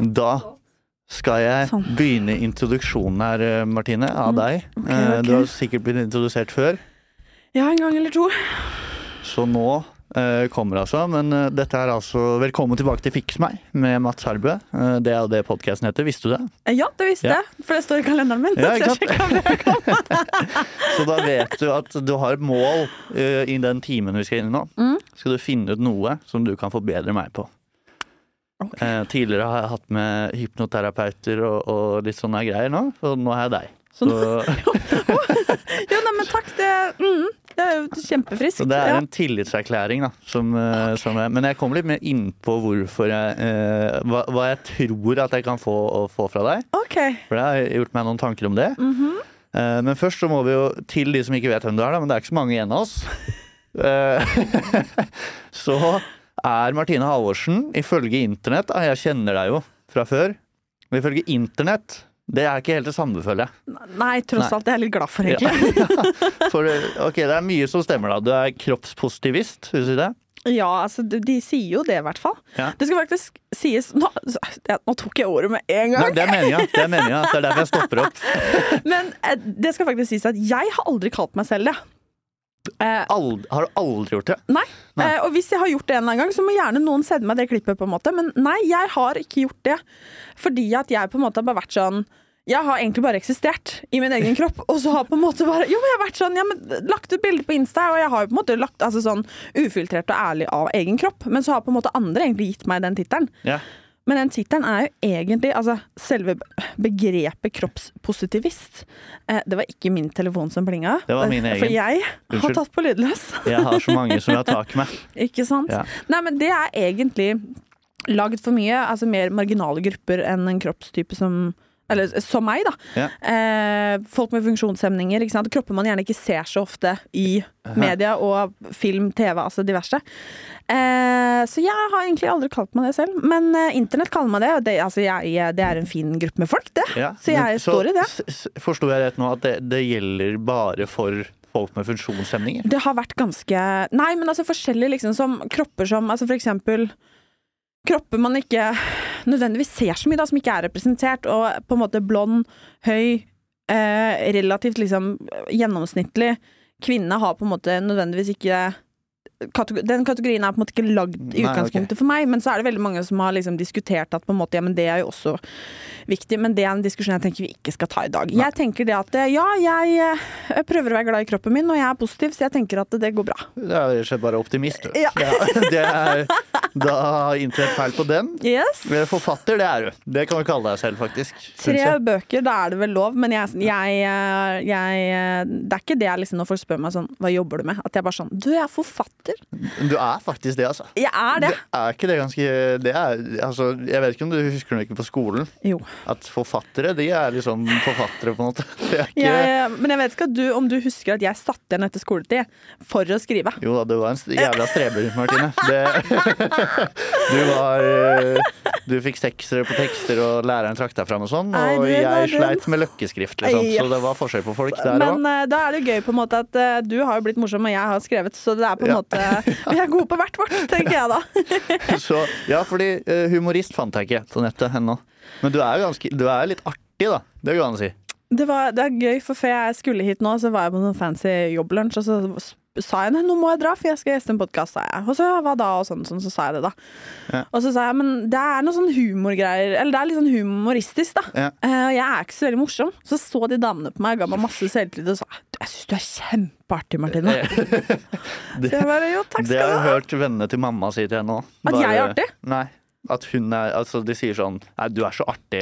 Da skal jeg Sånn. begynne introduksjonen her, eh, Martine, av deg. Okay, okay. Du har sikkert blitt introdusert før, Ja, en gang eller to. så nå eh, kommer altså. Men eh, dette er altså Velkommen tilbake til Fiks meg med Mats Harbø. Eh, det er jo det podkasten heter, visste du det? Eh, Ja, det visste Ja. jeg, for det står i kalenderen min. Ja, Så Så da vet du at du har et mål uh, i den timen vi skal inn i nå. Mm. Skal du finne ut noe som du kan forbedre meg på. Ok. Eh, tidligere har jeg hatt med hypnoterapeuter og, og litt sånne greier nå, og nå har jeg deg. Så Jo, nei, men takk, det, mm, det er jo kjempefriskt. så det er ja. en tillitserklæring, da. Som, okay. som jeg, men jeg kommer litt mer inn på hvorfor jeg eh, hva, hva jeg tror at jeg kan få, få fra deg. Okay. For jeg har gjort meg noen tanker om det. Mhm. Eh, Men først så må vi jo til de som ikke vet hvem du er, da, men det er ikke så mange igjen av oss. Eh, så er Martine Halvorsen ifølge internett Jeg kjenner deg jo fra før. Men ifølge internett det er ikke helt det samme, føler jeg. Nei, tross Nei. alt. Det er jeg litt glad for, Ja. egentlig. For eh, ok, det er mye som stemmer, da. Du er kroppspositivist, vil du si det? Ja, altså, de, de sier jo det, i hvert fall. Ja. Det skal faktisk sies Nå, nå tok jeg ordet med en Nei, gang. det er meninga. Det er meninga. Det er derfor jeg stopper opp. Men eh, det skal faktisk sies at jeg har aldri kalt meg selv det. Eh, Ald har du aldri gjort det? Nei. Nei. Eh, og hvis jeg har gjort det en eller annen gang, så må gjerne noen sende meg det klippet. på en måte Men nei, jeg har ikke gjort det. Fordi at jeg på en måte har bare vært sånn Jeg har egentlig bare eksistert i min egen kropp. Og så har på en måte bare Jo, men jeg har vært sånn ja, men Lagt ut bilder på Insta, og jeg har jo på en måte lagt altså sånn ufiltrert og ærlig av egen kropp. Men så har på en måte andre egentlig gitt meg den tittelen. Ja. Men den tittelen er jo egentlig Altså, selve begrepet kroppspositivist eh, Det var ikke min telefon som plinga. Det var min eh, egen. For jeg har tatt på lydløs. Jeg har så mange som jeg har tak med. Ikke sant? Ja. Nei, men det er egentlig lagd for mye. Altså mer marginale grupper enn en kroppstype som eller som meg, da. Ja. Eh, folk med funksjonshemninger. Kropper man gjerne ikke ser så ofte i media og film, TV, altså diverse. Eh, så jeg har egentlig aldri kalt meg det selv. Men eh, internett kaller meg det. og det. Altså, jeg, det er en fin gruppe med folk, det. Ja, Så jeg men står i det. Forsto jeg rett nå at det, det gjelder bare for folk med funksjonshemninger? Det har vært ganske Nei, men altså forskjellige liksom som kropper som Altså for eksempel Kropper man ikke nødvendigvis ser så mye, da, som ikke er representert, og på en måte blond, høy, eh, relativt liksom gjennomsnittlig kvinne har på en måte nødvendigvis ikke Den kategorien er på en måte ikke lagd i Nei, utgangspunktet for meg, men så er det veldig mange som har liksom diskutert at på en måte, ja, men det er jo også viktig, men det er en diskusjon jeg tenker vi ikke skal ta i dag. Jeg tenker det at ja, jeg eh, prøver å være glad i kroppen min, og jeg er positiv, så jeg tenker at det går bra. Du er rett og slett bare optimist, du. Ja. det er, da har inntrådt feil på den. Yes. Forfatter, det er du. Det kan du kalle deg selv, faktisk. Tre bøker, da er det vel lov, men jeg, jeg, eh, jeg eh, Det er ikke det jeg liksom når folk spør meg sånn Hva jobber du med? At jeg bare sånn Du, jeg er forfatter. Du er faktisk det, altså. Jeg er det. Det er ikke det ganske det er, altså, Jeg vet ikke om du husker det ikke på skolen, Jo. at forfattere de er liksom forfattere, på en måte. Ikke, Jeg, men jeg vet ikke du, om du husker at jeg satt igjen etter skoletid for å skrive. Jo da, du var en jævla streber, Martine. Det, du var eh, Du fikk seksere på tekster, og læreren trakk deg fram og sånn. Og jeg sleit med løkkeskrift, liksom. Yes. Så det var forskjell på folk der òg. Men eh, da er det gøy på en måte at eh, du har jo blitt morsom, og jeg har skrevet, så det er på en Ja. måte Vi er gode på hvert vårt, tenker jeg da. Så ja, fordi eh, humorist fant jeg ikke på nettet ennå. Men du er jo ganske Du er litt artig, da. Det går an å si. Det, var, det er gøy, for før jeg skulle hit nå, så var jeg på sånn fancy jobblunsj, og så sa jeg nei, nå må jeg dra, for jeg skal gjeste en podkast, sa jeg. Og så hva da, og sånn, sånn, så sa jeg det, da. Ja. Og så sa jeg men det er noe sånn humorgreier, eller det er litt sånn humoristisk, da. Ja. Uh, Og jeg er ikke så veldig morsom. Så så de damene på meg, ga meg masse selvtillit og sa jeg syns du er kjempeartig, Martine. Det, Så jeg bare jo, takk det har jeg hørt vennene til mamma si til henne òg. At jeg er artig? Nei. At hun er Altså, de sier sånn Nei, du er så artig,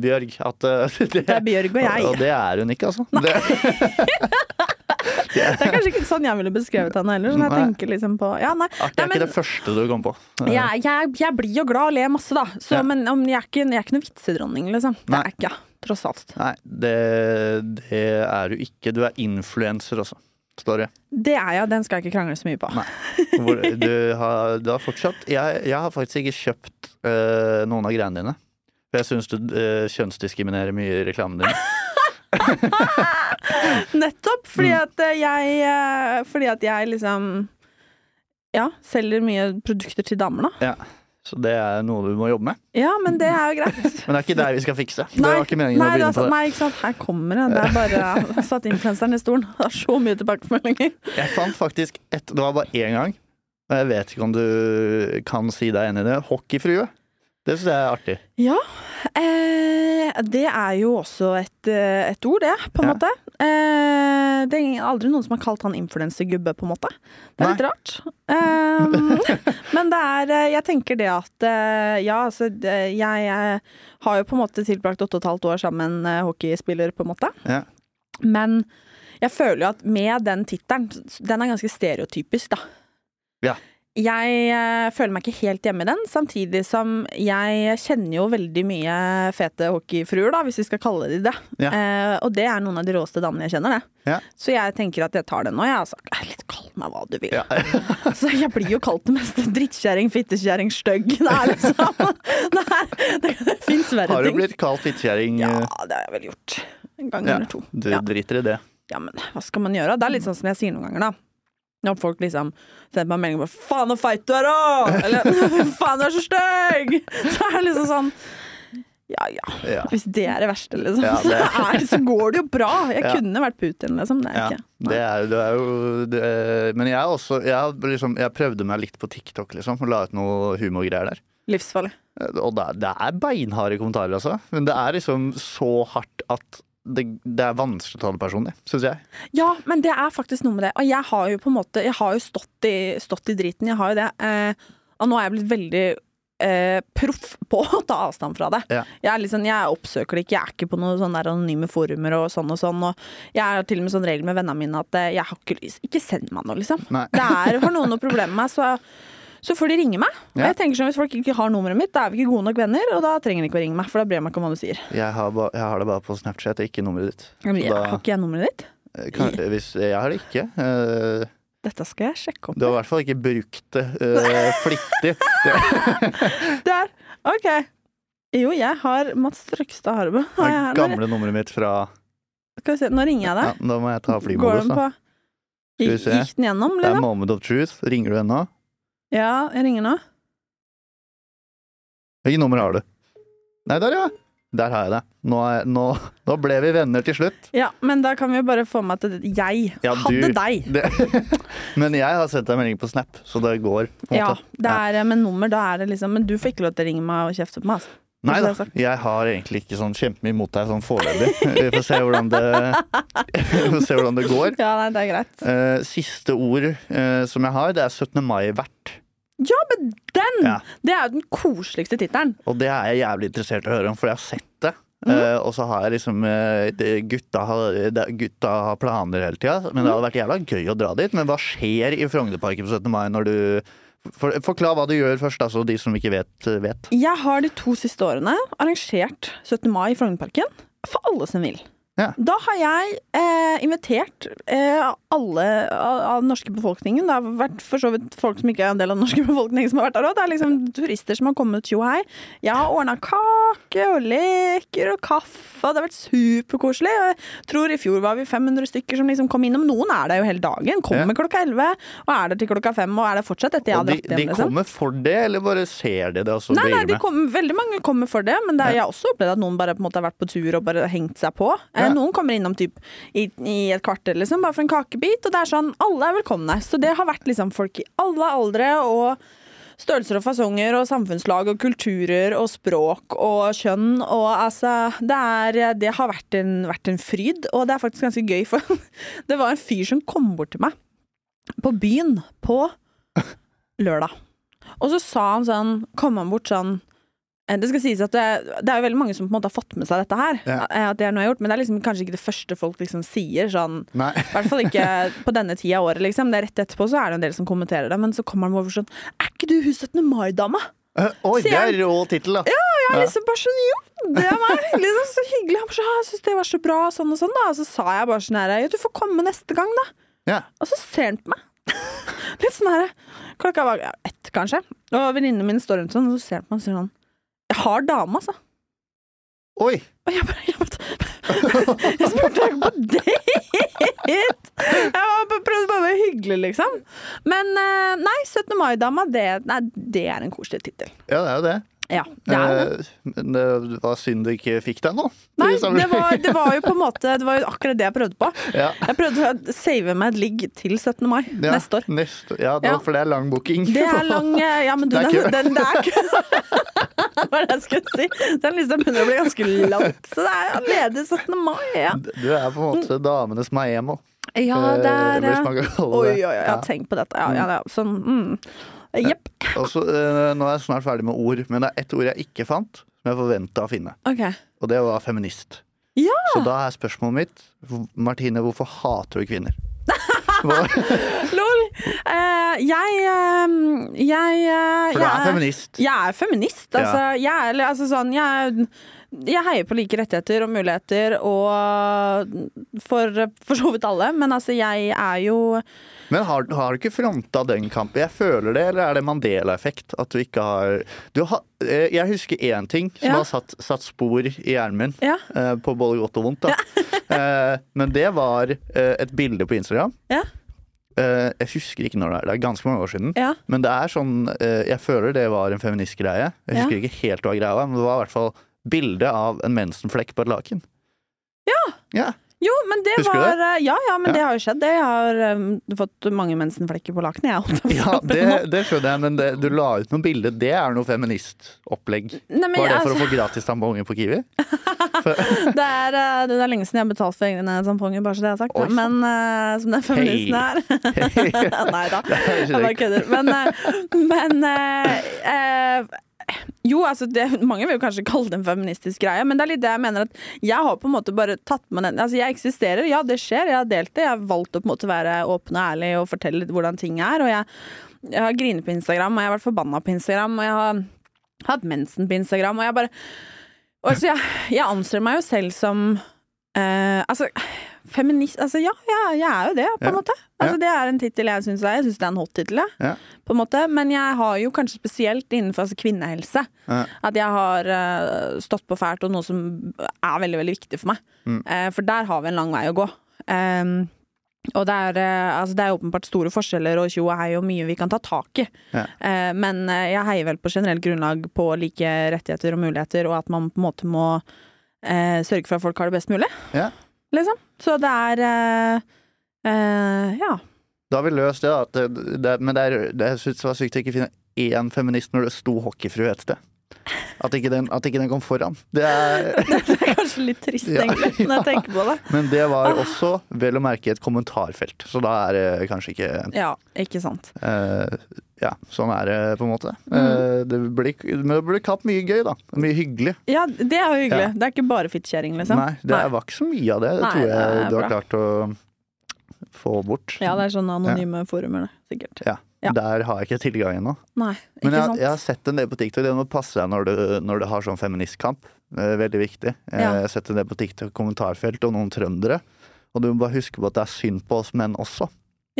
Bjørg. At uh, det, Det er Bjørg og jeg. Og det er hun ikke, altså. Det, Det er kanskje ikke sånn jeg ville beskrevet henne heller. Sånn jeg Nei. tenker liksom på Ja, nei. nei er men, ikke det første du kom på. jeg, jeg, jeg blir jo glad og ler masse, da. Så, Ja. Men om, jeg, er ikke, jeg er ikke noen vitsedronning, liksom. Det er jeg ikke. Tross alt. Nei, det, det er du ikke. Du er influenser også, Story. det. Det er jeg, den skal jeg ikke krangle så mye på. Du, har, du har fortsatt jeg, jeg har faktisk ikke kjøpt øh, noen av greiene dine. For jeg syns du øh, kjønnsdiskriminerer mye i reklamen din. Nettopp fordi Mm. at eh, jeg eh, Fordi at jeg liksom Ja, selger mye produkter til damer, da. Ja. Så det er noe du må jobbe med. Ja, men det er jo greit. Men det er ikke der vi skal fikse. Det Nei, var ikke meningen nei, å begynne altså, på det. nei, ikke sant. Her kommer det. Det er bare jeg satt influenseren i stolen. Det er så mye tilbakemeldinger. Jeg fant faktisk ett Det var bare én gang, og jeg vet ikke om du kan si deg enig i det. Hockeyfrue. Det syns jeg er artig. Ja, eh, det er jo også et, eh, et ord, det, på en Ja. måte. Eh, det er aldri noen som har kalt han influensergubbe, på en måte. Det er Nei. litt rart. Eh, men det er eh, Jeg tenker det at eh, Ja, altså jeg, jeg, har jo på en måte tilbrakt åtte og et halvt år sammen med en hockeyspiller, på en måte. Ja. Men jeg føler jo at med den tittelen Den er ganske stereotypisk, da. Ja. Jeg eh, føler meg ikke helt hjemme i den, samtidig som jeg kjenner jo veldig mye fete hockeyfruer, da, hvis vi skal kalle de det. Ja. Eh, og det er noen av de råeste damene jeg kjenner, det. Ja. Så jeg tenker at jeg tar den nå, jeg. Altså, Eh, litt kall meg hva du vil. Ja. Så jeg blir jo kalt det meste drittkjerring, fittekjerring, stygg. Det er liksom Det, er, det, det fins verre Har du ting. blitt kalt fittekjerring? Ja, det har jeg vel gjort. En gang eller to. Du driter i det. Ja, men hva skal man gjøre? Det er litt sånn som jeg sier noen ganger, da. Når folk liksom sender meg melding om 'faen så feit du er', da! Eller 'faen du er så stygg'! Så er det liksom sånn Ja ja. Ja. Hvis det er det verste, liksom, Ja, så, er, så går det jo bra. Jeg Ja. kunne vært Putin, liksom. Det er Ja, ikke. det er, det er jo det, Men jeg er også jeg, liksom, jeg prøvde meg litt på TikTok, liksom, og la ut noe humorgreier der. Livsfarlig. Og det er, det er beinharde kommentarer, altså. Men det er liksom så hardt at det, det er vanskelig å ta det personlig, syns jeg. Ja, men det er faktisk noe med det. Og jeg har jo på en måte Jeg har jo stått i, stått i driten. Jeg har jo det. Eh, og nå er jeg blitt veldig eh, proff på å ta avstand fra det. Ja. Jeg, er liksom, jeg oppsøker det ikke. Jeg er ikke på noen sånne der anonyme forumer og sånn og sånn. Og jeg har til og med sånn regel med vennene mine at eh, jeg har ikke lyst Ikke send meg noe, liksom. Nei. Det er, har noen noe problem med meg, så så får de ringe meg. Og jeg tenker sånn, Hvis folk ikke har nummeret mitt, da er vi ikke gode nok venner, og da trenger de ikke å ringe meg. For da bryr jeg meg ikke om hva du sier. Jeg har, ba, jeg har det bare på Snapchat, ikke nummeret ditt. Da- Har ikke jeg nummeret ditt? Kan, hvis, jeg har det ikke. Uh, Dette skal jeg sjekke opp. Du har i hvert fall ikke brukt det uh, flittig. Der! Ok. Jo, jeg har Mats Trøgstad Harbo. Det er gamle nummeret mitt fra Skal vi se, nå ringer jeg ja, deg. Da må jeg ta flymodus, da. Gikk, den gjennom, Det er liksom? moment of truth. Ringer du ennå? Ja, jeg ringer nå. Hvilket nummer har du? Nei, der, ja. Der har jeg det. Nå, er, nå, nå ble vi venner til slutt. Ja, men da kan vi jo bare få med at jeg Ja, hadde du- deg. Det, men jeg har sendt deg melding på Snap, så det går. Ja, det er ja. med nummer, da er det liksom Men du får ikke lov til å ringe meg og kjefte på meg. Altså. Nei da, jeg har egentlig ikke sånn kjempemye imot deg sånn foreløpig. Vi får se hvordan det, se hvordan det går. Ja, nei, det er greit. Eh, siste ord eh, som jeg har, det er 17. mai-vert. Ja, men den! Ja. Det er jo den koseligste tittelen. Og det er jeg jævlig interessert i å høre om, for jeg har sett det. Mm. Uh, og så har jeg liksom uh, gutta, har, gutta har planer hele tida, men det hadde vært jævla gøy å dra dit. Men hva skjer i Frognerparken på 17. mai når du for, Forklar hva du gjør først, altså de som ikke vet, vet. Jeg har de to siste årene arrangert 17. mai i Frognerparken for alle som vil. Ja. Da har jeg eh, invitert eh, alle av, den norske befolkningen. Det har vært for så vidt folk som ikke er en del av den norske befolkningen som har vært der òg. Det er liksom turister som har kommet tjo hei. Jeg har ordna kake og leker og kaffe, det har vært superkoselig. Jeg tror i fjor var vi 500 stykker som liksom kom innom. Noen er der jo hele dagen. Kommer Ja. klokka 11 og er der til klokka 5 og er der fortsatt etter jeg har de, dratt hjem. de liksom. kommer for det, eller bare ser de det Altså, Nei, nei, de kom, veldig mange kommer for det, men det er, Ja. jeg har også opplevd at noen bare på en måte har vært på tur og bare hengt seg på. Eh, Ja. Noen kommer innom typ i, i et kvarter, liksom, bare for en kakebit, og det er sånn, alle er velkomne. Så det har vært liksom folk i alle aldre og størrelser og fasonger og samfunnslag og kulturer og språk og kjønn og altså Det, er, det har vært en, vært en fryd, og det er faktisk ganske gøy, for det var en fyr som kom bort til meg på byen på lørdag. Og så sa han sånn, kom han bort sånn det skal sies at det, det er jo veldig mange som på en måte har fått med seg dette her. Ja. eh, At det er noe jeg har gjort, Men det er liksom kanskje ikke det første folk liksom sier. sånn I hvert fall ikke på denne tida av året. liksom Det er Rett etterpå så er det en del som kommenterer det, men så kommer han over sånn Er ikke du hun 17. mai-dama? Eh, Oi, det er rå tittel, da. Ja, Jeg er liksom bare sånn Jo, det er meg! Liksom så hyggelig. Han bare sånn, jeg syns det var så bra, sånn og sånn. da Og så sa jeg bare sånn her Jo, du får komme neste gang, da. Ja. Og så ser han på meg. Litt sånn her Klokka var ett, kanskje. Og venninnene mine står rundt sånn, og så ser han på meg og sier sånn Jeg har dame, altså. Oi! Og jeg bare, jeg bare Jeg spurte ikke på date! Jeg bare prøvde bare å være hyggelig, liksom. Men eh, nei, 17. mai-dama, det, nei, det er en koselig tittel. Ja, det er jo det. Ja, det er det. Eh, Men det var synd du ikke fikk den nå. Nei, det var, det var jo på en måte Det var jo akkurat det jeg prøvde på. Ja. Jeg prøvde å save meg et ligg til 17. mai Ja, neste år. Neste, ja, da, for det er lang booking. Det er lang eh, Ja, men du, Det er den, den, det er. Det var det jeg skulle si. Den lista begynner å bli ganske lang. Så det er ledig 17. mai, ja. Du er på en måte damenes Miami. Ja, det er Eh, eh, Oi, oi, oi, jeg har tenkt på dette. Ja, ja, ja. Sånn, mm. Jepp. Eh, nå er jeg snart ferdig med ord, men det er ett ord jeg ikke fant, som jeg forventa å finne. Okay. Og det var feminist. Ja! Så da er spørsmålet mitt Martine, hvorfor hater du kvinner? Lol. Uh, jeg uh, Jeg eh, for du jeg er feminist. Jeg er feminist. Altså, jeg, er, eller, altså sånn, jeg, jeg heier på like rettigheter og muligheter og for, for så vidt alle, men altså jeg er jo Men har, har du ikke fronta den kampen? Jeg føler det, eller er det Mandela-effekt? At du ikke har, du har eh, Jeg husker én ting som Ja. har satt, satt spor i hjernen min. Ja. eh, På både godt og vondt. Da. Eh, Men det var eh, et bilde på Instagram. Ja. Jeg husker ikke når det er. Det er ganske mange år siden. Men det er sånn Jeg føler det var en feministgreie. Jeg husker ikke helt hva greia var, men det var i hvert fall bilde av en mensenflekk på et laken. Ja. Ja. Jo, men det Husker var det? Ja, ja, men Ja. det har jo skjedd. Jeg har um, fått mange mensenflekker på lakenet, jeg. Ja, det, det skjønner jeg, men det, du la ut noen bilder. Det er noe feministopplegg. Var det for altså, å få gratis tamponger på Kiwi? det, er, eh, det er lenge siden jeg har betalt for egne tamponger, bare så det er sagt. Oi. Men uh, som den feministen er Nei da, jeg bare kødder. Men, uh, men uh, eh, Jo, altså det, mange vil kanskje kalle det en feministisk greie, men det er litt det jeg mener at jeg har på en måte bare tatt med den Altså jeg eksisterer, ja det skjer, jeg har delt det, jeg har valgt å på en måte være åpen og ærlig og fortelle litt hvordan ting er, og jeg, jeg har grinet på Instagram, og jeg har vært forbanna på Instagram, og jeg har hatt mensen på Instagram, og jeg bare og altså, jeg, jeg anser meg jo selv som eh, Altså, feminist Altså, ja, jeg, jeg er jo det, på en måte. Altså. Det er en tittel jeg syns er Jeg syns det er en hot tittel. Ja. På en måte. Men jeg har jo kanskje spesielt innenfor altså, kvinnehelse at jeg har uh, stått på fælt, og noe som er veldig, veldig viktig for meg. Mm. Uh, for der har vi en lang vei å gå. Um, og det er, eh, altså det er åpenbart store forskjeller og tjo og hei og mye vi kan ta tak i. Ja. Men jeg heier vel på generelt grunnlag på like rettigheter og muligheter, og at man på en måte må eh, sørge for at folk har det best mulig. Ja. Liksom. Så det er eh, eh, Ja. Da har vi løst det, da. Det, det, men det, er, det jeg synes var sykt å ikke finne én feminist når det sto hockeyfrue et sted. At ikke, den, at ikke den kom foran. Det er, Det er kanskje litt trist, Ja, egentlig, når jeg tenker på det. men det var også, vel å merke, et kommentarfelt. Så da er det kanskje ikke Ja, ikke sant. eh, Ja, sånn er det på en måte. Mm. Eh, det blir, men det blir katt mye gøy, da. Mye hyggelig. Ja, det er jo hyggelig. Ja. Det er ikke bare fittkjerring, liksom. Nei, det Nei. var ikke så mye av det. Det tror jeg det du har bra. klart å få bort. Ja, det er sånne anonyme forumer, det, sikkert. Ja. Ja. Der har jeg ikke tilgang ennå. Men jeg, jeg har sett en del på TikTok. Det må passe deg når du, når du har sånn feministkamp. Veldig viktig. Eh, Ja. Jeg har sett en del på TikTok kommentarfelt og noen trøndere. Og du må bare huske på at det er synd på oss menn også.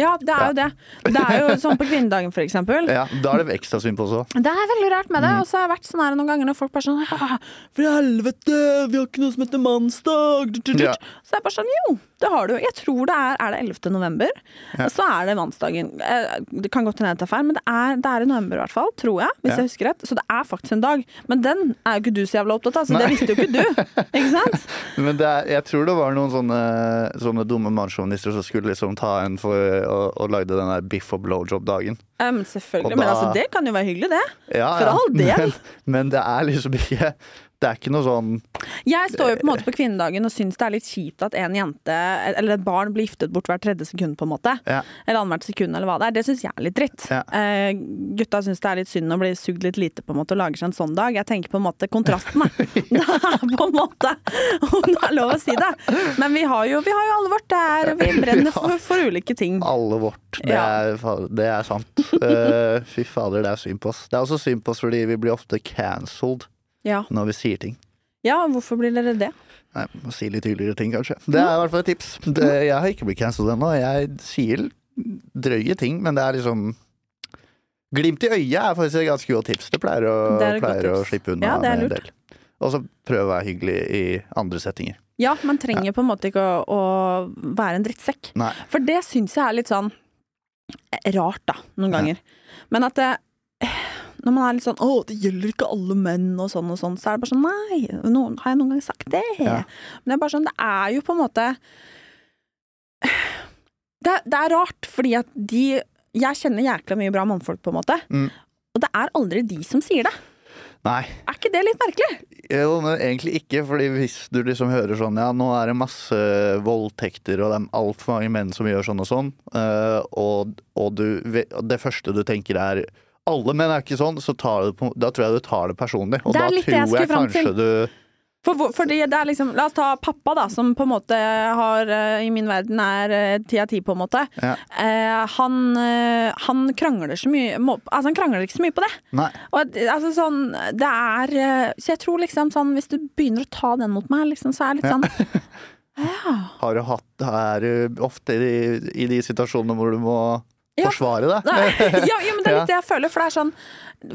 Ja, det er jo det. Det er jo sånn på kvinnedagen, for eksempel. Ja, Da er det ekstra synd på også. Det er veldig rart med det. Mm. Og så har jeg vært sånn her noen ganger når folk bare sånn «Ah, For helvete, vi har ikke noe som heter mannsdag! Tut, tut, tut». Ja. Så jeg bare sånn Jo, det har du. Jeg tror det er Er det 11. november? Ja. Så er det mannsdagen. Eh, Det kan godt hende jeg tar feil, men det er, det er i november i hvert fall. Tror jeg. Hvis Ja. jeg husker rett. Så det er faktisk en dag. Men den er jo ikke du så jævla opptatt av, så det visste jo ikke du. Ikke sant? Men det er, jeg tror det var noen sånne, sånne dumme mannssjåvinister som skulle liksom ta en for å, og lagde den der biff og blowjob-dagen. Um, selvfølgelig. da, Men altså, det kan jo være hyggelig, det. Ja, For ja. all del. Men, men det er liksom ikke Det er ikke noe sånn Jeg står jo på en måte på kvinnedagen og syns det er litt kjipt at en jente eller et barn blir giftet bort hvert tredje sekund, på en måte. Ja. Eller annethvert sekund, eller hva det er. Det syns jeg er litt dritt. Ja. Eh, gutta syns det er litt synd å bli sugd litt lite på en måte og lager seg en sånn dag. Jeg tenker på en måte kontrasten, da. Det er på en måte Om det er lov å si det. Men vi har jo, vi har jo alle vårt. Det er, vi brenner for, for ulike ting. alle vårt. Det, er, det er sant. Uh, fy fader, det er synd på oss. Det er også synd på oss fordi vi blir ofte cancelled Ja. når vi sier ting. ja, hvorfor blir dere det? Nei, må si litt tydeligere ting, kanskje. Det er i hvert fall et tips. Det, jeg har ikke blitt cancelled ennå. Jeg sier drøye ting, men det er liksom Glimt i øyet er faktisk et ganske godt tips. Det pleier å, Det er pleier å slippe unna Ja, er en del. Og så prøve å være hyggelig i andre settinger. Ja, man trenger på en måte ikke å, å være en drittsekk. Nei. For det syns jeg er litt sånn rart, da, noen Ja. ganger. Men at det når man er litt sånn 'Å, det gjelder ikke alle menn', og sånn og sånn, så er det bare sånn Nei, noen, har jeg noen gang sagt det? Ja. Men det er bare sånn, det er jo på en måte Det, det er rart, fordi at de Jeg kjenner jækla mye bra mannfolk, på en måte. Mm. Og det er aldri de som sier det. Nei. Er ikke det litt merkelig? Jo, egentlig ikke, fordi hvis du liksom hører sånn Ja, nå er det masse voldtekter, og det er altfor mange menn som gjør sånn og sånn, eh, og, og du, det første du tenker er alle menn er ikke sånn, så tar du, på- da tror jeg du tar det personlig. Og Det er da det jeg tror jeg kanskje du For, fordi det er liksom, La oss ta pappa, da, som på en måte har eh, I min verden er ti av ti, på en måte. Ja. Eh, han, eh, han krangler så mye må, Altså, han krangler ikke så mye på det. Og altså sånn Det er eh, Så jeg tror liksom sånn Hvis du begynner å ta den mot meg, liksom, så er det litt sånn Ja. Har du hatt Er du ofte i, i de situasjonene hvor du må Ja. forsvare det. Ja, ja, men det er litt det jeg føler. For det er sånn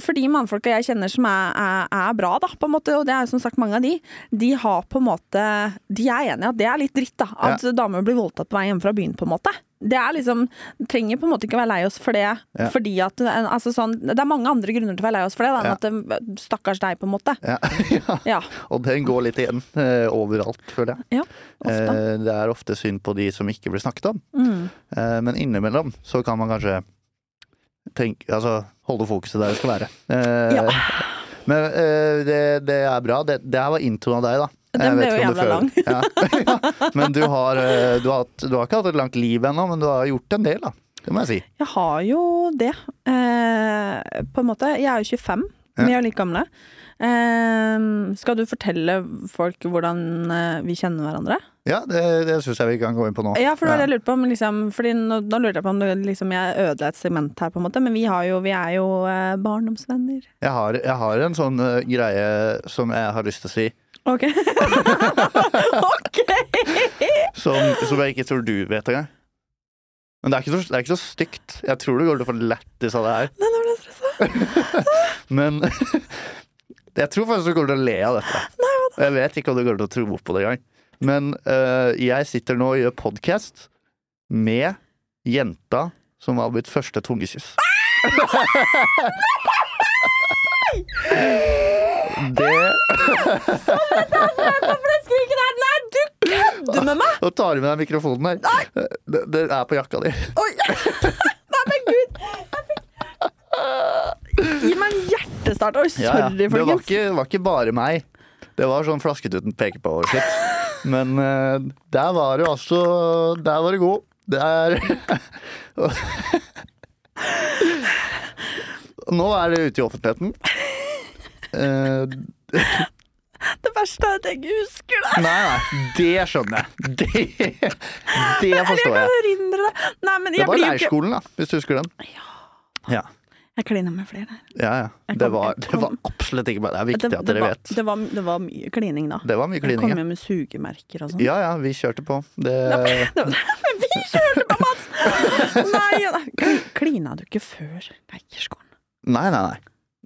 For de mannfolka jeg kjenner som er, er, er bra, da, på en måte, og det er jo som sagt mange av de, de har på en måte De er enige at det er litt dritt, da. At damer blir voldtatt på vei hjemme fra byen, på en måte. Det er liksom Trenger på en måte ikke være lei oss for det, Ja. fordi at altså sånn, Det er mange andre grunner til å være lei oss for det, da, enn Ja. at det, stakkars deg, på en måte. Ja. Og den går litt igjen eh, overalt, føler jeg. Eh, det er ofte synd på de som ikke blir snakket om. Mm. Eh, men innimellom så kan man kanskje tenke Altså holde fokuset der det skal være. Eh, Ja. Men eh, det, det er bra. Det, det her var introen av deg, da. Den Jeg ble jo jævla lang. Ja. ja. Men du har, eh, du, har du har ikke hatt et langt liv ennå, men du har gjort en del, da. Det må jeg si. Jeg har jo det, eh, på en måte. Jeg er jo 25, Ja. vi er like gamle. Eh, skal du fortelle folk hvordan eh, vi kjenner hverandre? Ja, det, det syns jeg vi kan gå inn på nå. Ja, for det var det jeg lurte på. Liksom, fordi nå, nå lurte jeg på om det, liksom, jeg ødela et segment her, på en måte. Men vi, har jo, vi er jo eh, barndomsvenner. Jeg har, jeg har en sånn eh, greie som jeg har lyst til å si, Ok. ok! som, som jeg ikke tror du vet engang. Men det er, ikke så, det er ikke så stygt. Jeg tror du går til å få lættis av det her. Nei, nå ble jeg stressa. Men jeg tror faktisk du kommer til å le av dette. Og jeg vet ikke om du kommer til å tro på det engang. Men uh, jeg sitter nå og gjør podkast med jenta som var mitt første tungekyss. Det Hvorfor det skriket der? Nei, du kødder med meg! Nå tar du med deg mikrofonen her. Det, det er på jakka di. Oi! Nei, men gud! Jeg fikk- Gi meg en hjertestart. Oi, Ja, ja. sorry, Det det var ikke bare meg. Det var sånn flasketuten peker på over. Men uh, der var du altså Der var du god. Det er Nå er det ute i offentligheten. Uh, Det verste er at jeg ikke husker det. nei, nei, det skjønner jeg. Det, det Eller jeg forstår kan jeg. erindre det. Nei, men Det var leirskolen, da, hvis du husker den. Ja. Ja, Jeg klina med flere der. ja. ja. Det, var, det var absolutt ikke bare Det er viktig det, at dere var, vet. det, var, det var mye klining, da. Det var mye Jeg kom klining. hjem med sugemerker og sånn. Ja ja, vi kjørte på. Det, vi kjørte på, Mats! Nei, nei. Klina du ikke før Eikerskolen? nei, nei, nei.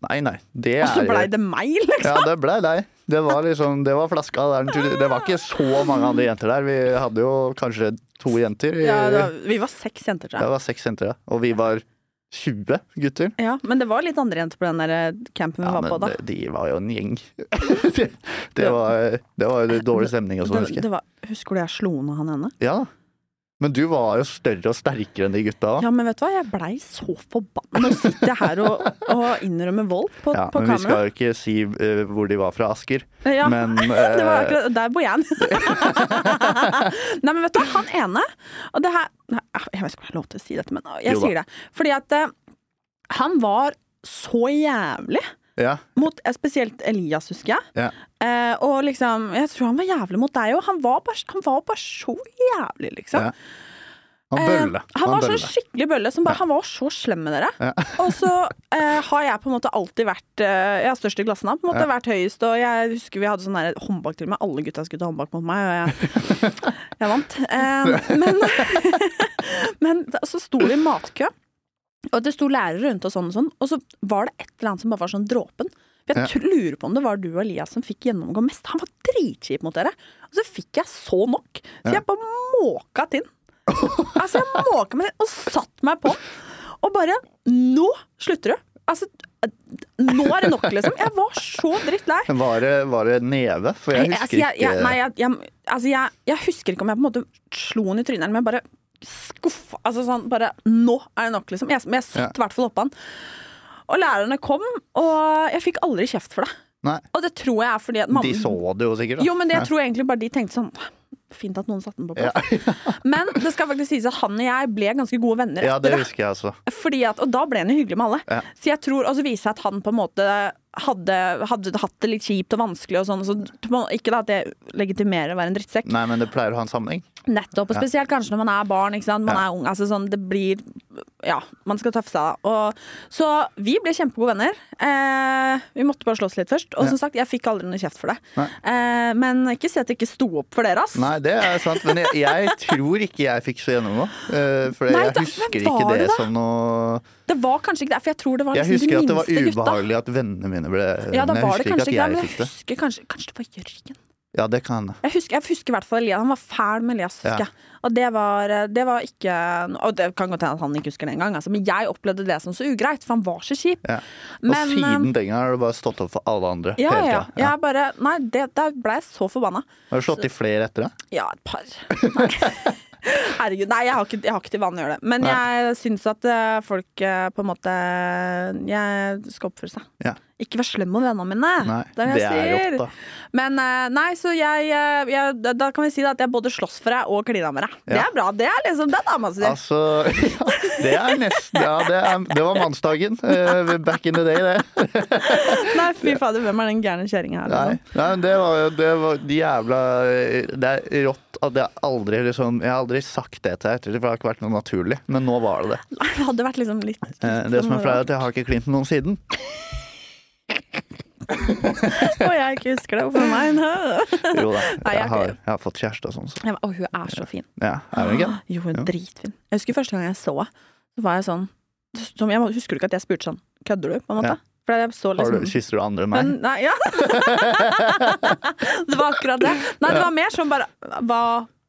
Nei, nei. Det Og så blei det meg, liksom! Ja, det blei deg. Det var liksom, det var flaska. Der. Det var ikke så mange andre jenter der. Vi hadde jo kanskje to jenter. i- Ja, var, vi var seks jenter, tror Det var seks jenter, ja. Og vi var 20 gutter. Ja, men det var litt andre jenter på den der eh, campen vi Ja, var på da. De, de var jo en gjeng. det, det var, det var dårlig stemning og sånn, Det, husker jeg. var, husker du jeg slo ned han ene? Ja. Men du var jo større og sterkere enn de gutta. Ja, men vet du hva, jeg blei så forbanna. Nå sitter jeg her og, og innrømmer vold på, Ja, på men vi skal jo ikke si uh, hvor de var fra Asker. Ja, Men det var eh, akkurat Der bor jeg. Nei, men vet du, hva, han ene Og det her nei, Jeg vet ikke om jeg har lov til å si dette, men jeg Jo sier det. Fordi at uh, han var så jævlig ja, mot eh, spesielt Elias, husker jeg. ja. Eh, og liksom Jeg tror han var jævlig mot deg òg. Han, han var bare så jævlig, liksom. Ja. Han bølle. Eh, han var bølle. sånn skikkelig bølle. Som bare, Han var så slem med dere. Ja. og så eh, har jeg på en måte alltid vært eh, Jeg er størst i klassen. på en måte vært høyest. Og jeg husker vi hadde sånn håndbak til meg. Alle gutta skulle ta håndbak mot meg, og jeg, jeg vant. Eh, men, men så sto det i matkø. Og det sto lærere rundt og sånn og sånn, og så var det et eller annet som bare var sånn dråpen. For Jeg Ja. lurer på om det var du og Elias som fikk gjennomgå mest. Han var dritkjip mot dere. Og så fikk jeg så nok, så jeg bare måka tinn. Altså, jeg måka meg inn og satt meg på. Og bare Nå slutter du! Altså, nå er det nok, liksom. Jeg var så drittlei. Var det, var det neve? For jeg husker altså, jeg, jeg, nei, jeg, altså, jeg, jeg husker ikke om jeg på en måte slo den i trynet, men jeg bare skuffa Altså sånn bare Nå er det nok, liksom. Jeg, men jeg satt i hvert fall oppå han. Og lærerne kom, og jeg fikk aldri kjeft for det. Nei, Og det tror jeg er fordi at mamma De så det jo sikkert. da. Jo, men det jeg tror egentlig bare de tenkte sånn Fint at noen satte den på Ja. plass. Men det skal faktisk sies at han og jeg ble ganske gode venner ja, det husker jeg også. Fordi at, og da ble han jo hyggelig med alle. Ja. Så jeg tror, Og så viser jeg at han på en måte hadde, hadde hatt det litt kjipt og vanskelig og sånn. Så ikke da at det legitimerer å være en drittsekk. Nei, men det pleier å ha en sammenheng. Nettopp, og Ja. spesielt kanskje når man er barn, ikke sant? man Ja. er ung. Altså sånn, det blir Ja, man skal tøffe seg. Og, så vi ble kjempegode venner. Eh, vi måtte bare slåss litt først. Og Ja. som sagt, jeg fikk aldri noe kjeft for det. Eh, men ikke si at det ikke sto opp for dere, ass. Nei, det er sant, men jeg, jeg tror ikke jeg fikk så gjennomgå. Eh, for Nei, jeg da- husker ikke det det da? som noe Det var kanskje ikke det, for jeg tror det var de minste gutta. Jeg liksom husker at det var ubehagelig gutta. at vennene mine ble Ja, da var det kanskje ikke det, men jeg husker kanskje, kanskje det var Jørgen. Ja, det kan hende. Jeg jeg husker i hvert fall Elias. Han var fæl med Elias, husker Ja. jeg. Og det var, det var ikke Og det kan godt hende at han ikke husker det engang, altså. men jeg opplevde det som så ugreit, for han var så kjip. Ja. Men, og siden den gang har du bare stått opp for alle andre. Ja, hele tida. Ja. Jeg bare Nei, det, der ble jeg så forbanna. Har du slått i flere etter det? Ja, et par. Nei. Herregud. Nei, jeg har ikke, jeg har ikke til vane å gjøre det. Men Nei. jeg syns at eh, folk eh, på en måte Jeg skal oppføre seg. Ja. Ikke vær slem mot vennene mine. Nei, det er det jeg sier. da. Men eh, nei, så jeg, eh, jeg da, kan vi si at jeg både slåss for deg og klina med deg. Det er bra. Det er liksom det dama si. Altså ja, Det er nesten Ja, det, er, det var mannsdagen. eh, back in the day, det. Nei, fy fader, hvem er den gærne kjerringa her? Nei, Liksom? nei men det var jo det var de jævla Det er rått at jeg aldri liksom Jeg har aldri sagt det til deg etter, for det har ikke vært noe naturlig. Men nå var det det. Nei, det hadde vært liksom litt, litt Det som er flaut, er at jeg har ikke klint med noen siden. Og jeg ikke husker det. Hvorfor meg? nå Jo da, Nei, jeg jeg har, jeg har fått kjæreste og sånn. Så. Bare, hun er så fin. Ja, er hun ikke? Jo, hun er dritfin. Jeg husker første gang jeg så henne, så var jeg sånn som jeg, Husker ikke at jeg spurte sånn Kødder du? på en måte? Ja. For så Har du, liksom kysser du andre enn meg? nei, ja. det var akkurat det. Nei, det var mer sånn bare Hva,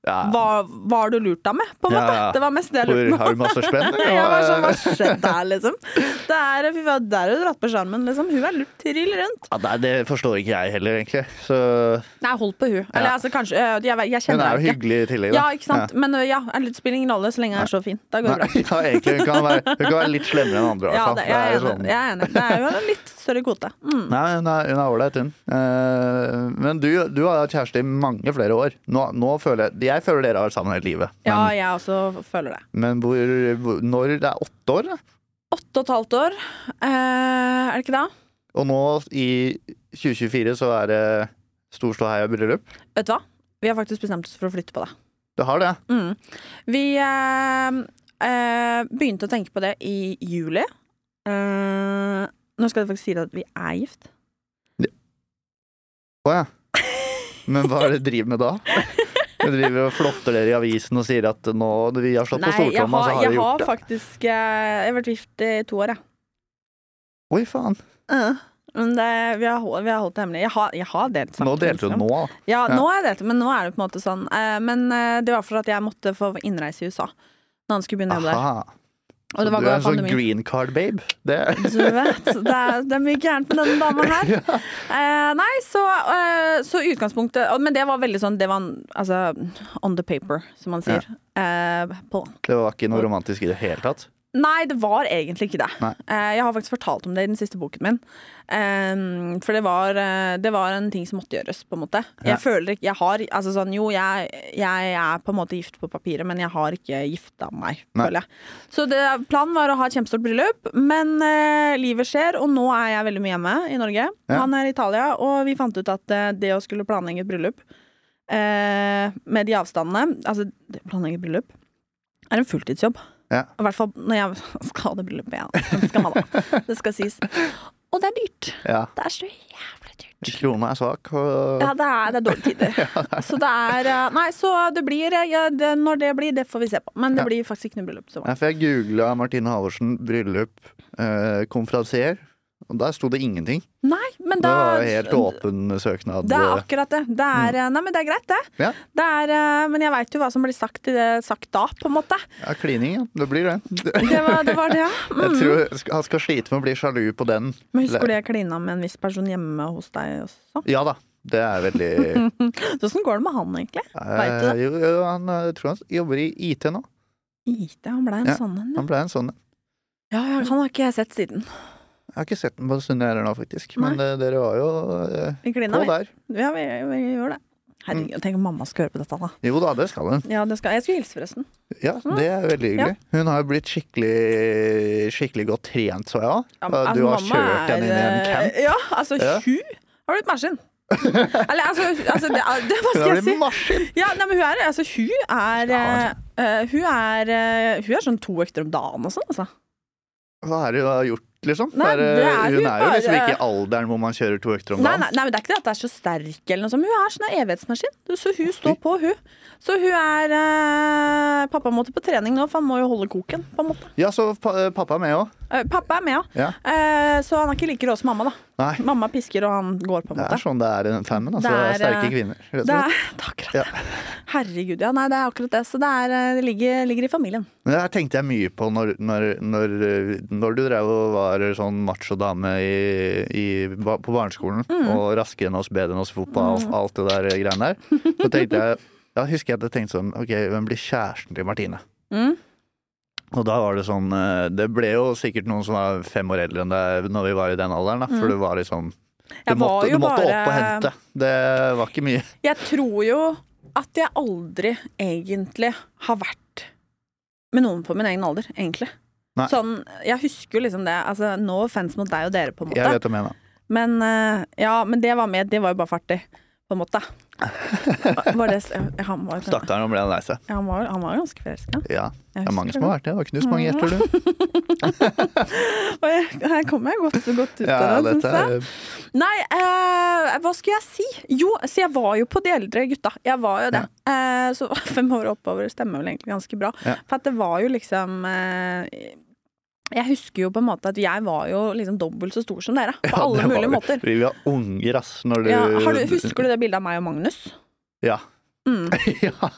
Ja. hva, hva har du lurt deg med? På en Ja, måte. ja. Det var mest det jeg lurte lurte har du masse spenn? Jeg var sånn, hva skjedde her, liksom? Det er, fy faen, der er du dratt på skjermen, liksom. Hun er lurt trill rundt. Ja, nei, det forstår ikke jeg heller, egentlig. Så Nei, hold på hun. Eller Ja. altså, kanskje øh, Jeg, jeg Hun er jo hyggelig i tillegg, da. Ja, ikke sant. Men øh, ja, det spiller ingen rolle så lenge jeg er så fin. Da går det bra. Ja, egentlig. Hun kan, være, hun kan være litt slemmere enn andre, i hvert fall. det, jeg, er enig. sånn- jeg er enig. Det er jo en litt større kvote. Mm. Nei, hun er hun er ålreit, hun. Eh, men du, du har hatt kjæreste i mange flere år. Nå, nå føler jeg, jeg føler dere har vært sammen hele livet. Men, Ja, jeg også føler det. men hvor, hvor, når det er åtte år? Åtte og et halvt år, eh, er det ikke da? og nå i 2024 så er det stor ståhei og bryllup. Vet du hva? Vi har faktisk bestemt oss for å flytte på det. Du har det? Mm. Vi eh, eh, begynte å tenke på det i juli. Eh, nå skal jeg faktisk si at vi er gift. Å ja. Men hva er det du driver med da? Du driver og flotter dere i avisen og sier at nå vi har slått på jeg stortromma, så har jeg vi har gjort det. faktisk eh, Jeg har vært gift i to år, jeg. Oi, faen. Men det, vi, har, vi har holdt det hemmelig. Jeg har, jeg har delt Nå delte du nå. da. Ja, Ja. nå har jeg delt, men nå er det på en måte sånn. Eh, men eh, det var for at jeg måtte få innreise i USA når han skulle begynne å jobbe der. Du er en sånn green card babe. Det Du vet, det er, det er mye gærent med denne dama her. Eh, nei, så, eh, så utgangspunktet Men det var veldig sånn Det var altså on the paper, som man sier. Eh, på Det var ikke noe romantisk i det hele tatt. Nei, det var egentlig ikke det. Nei. Eh, jeg har faktisk fortalt om det i den siste boken min. Eh, for det var, eh, det var en ting som måtte gjøres, på en måte. Ja. Jeg føler ikke Jeg har altså sånn Jo, jeg, jeg er på en måte gift på papiret, men jeg har ikke gifta meg, Nei. føler jeg. Så det, planen var å ha et kjempestort bryllup, men uh, livet skjer, og nå er jeg veldig mye hjemme i Norge. Ja. Han er i Italia, og vi fant ut at det å skulle planlegge et bryllup uh, med de avstandene Altså, planlegge et bryllup er en fulltidsjobb. Ja. I hvert fall når jeg skal ha det bryllupet, ja. Det skal man da. Det skal sies. Og det er dyrt. Ja. Det er så jævlig dyrt. Krona er svak. Og... Ja, det er, det er dårlige tider. Så det er eh, Nei, så det blir eh, ja, det, Når det blir, det får vi se på. Men det Ja. blir faktisk ikke noe bryllup. Så. Ja, for jeg googla Martine Halvorsen bryllup eh, konferansier, Og der sto det ingenting. Nei, men Det var helt åpen søknad. Det er akkurat det. Det er, mm. Nei, men det er greit, det. Ja. det er, eh, men jeg veit jo hva som blir sagt, det, sagt da, på en måte. Ja, klining, ja. Det blir det. Det var det, var det ja. Jeg Mm. tror han skal slite med å bli sjalu på den. Men husker du jeg klina med en viss person hjemme hos deg også? Ja da. Det er veldig Så Åssen går det med han, egentlig? Du det? Eh, jo, jo, han eh, jeg tror han jobber i IT nå. IT, han ble en Ja, sånn en. Han ble en sånn. Ja, ja, han har ikke jeg sett siden. Jeg har ikke sett den på en stund heller nå, faktisk. Men eh, dere var jo eh, Vi på vi. der. Ja, vi, vi gjør det. Herregud, tenk om mamma skal høre på dette, da. Jo da, det skal hun. Ja, det skal, jeg skulle hilse, forresten. Ja, det er veldig hyggelig. Hun har jo blitt skikkelig, skikkelig godt trent, så jeg. Ja, Du altså, har mamma kjørt henne inn i en er, camp. eh, Ja, altså, Ja. hun har blitt maskin. Eller altså, altså det, er- det, Hva Hun skal har jeg si? blitt maskin! Ja, nei, men hun er, altså, hun er eh, eh, Hun er eh, Hun er sånn to økter om dagen og sånn, altså. Hva er det hun har gjort, liksom? Nei, Er det- det er hun er jo liksom ikke i alderen hvor man kjører to økter om Nei, dagen. nei, nei, men det er ikke det at det er så sterk eller noe sånt. Hun er sånn evighetsmaskin. Så hun står på, hun. Så hun er eh, Pappa måtte på trening nå, for han må jo holde koken, på en måte. Ja, så pa pappa er med òg. Eh, pappa er med, ja. Ja. Eh, så han er ikke like rå som mamma, da. Nei, Mamma pisker, og han går, på en måte. det er sånn det er i den fammen. Altså, Det er, sterke eh, kvinner. rett Det er, det akkurat Ja. Herregud, ja. Nei, det er akkurat det. Så det, er, eh, det ligger, ligger i familien. Det her tenkte jeg mye på når, når, når, når du drev og var sånn macho dame i, i, på barneskolen Mm. og raskere enn oss, bedre enn oss i fotball og alt det der greiene der. Så tenkte jeg Da husker jeg at jeg tenkte sånn Ok, hvem blir kjæresten til Martine? Mm. Og da var det sånn eh, Det ble jo sikkert noen som var fem år eldre enn deg når vi var i den alderen, da. For det var liksom Du Mm. Var måtte, du måtte bare- opp og hente. Det var ikke mye. Jeg tror jo at jeg aldri egentlig har vært med noen på min egen alder, egentlig. Nei. Sånn, jeg husker jo liksom det. Altså, no offense mot deg og dere, på en Jeg måte. vet hva jeg mener. Men eh, ja, men det var med. Det var jo bare fartig, på en måte. Var det, han, var, Stakkaren, nå ble han lei seg. han, var, han var ganske forelska. Ja, det er mange som har vært det. Det har knust mange hjerter, du. Her kommer jeg godt, godt ut Ja, av det, syns jeg. Nei, eh, hva skulle jeg si? Jo, så jeg var jo på de eldre gutta. Jeg var jo det. Eh, så fem år oppover stemmer vel egentlig ganske bra. Ja. For at det var jo liksom eh, Jeg husker jo på en måte at jeg var jo liksom dobbelt så stor som dere. På Ja, alle mulige måter. Vi var unger, ass. Når du Ja, har du, husker du det bildet av meg og Magnus? Ja. Mm. ja.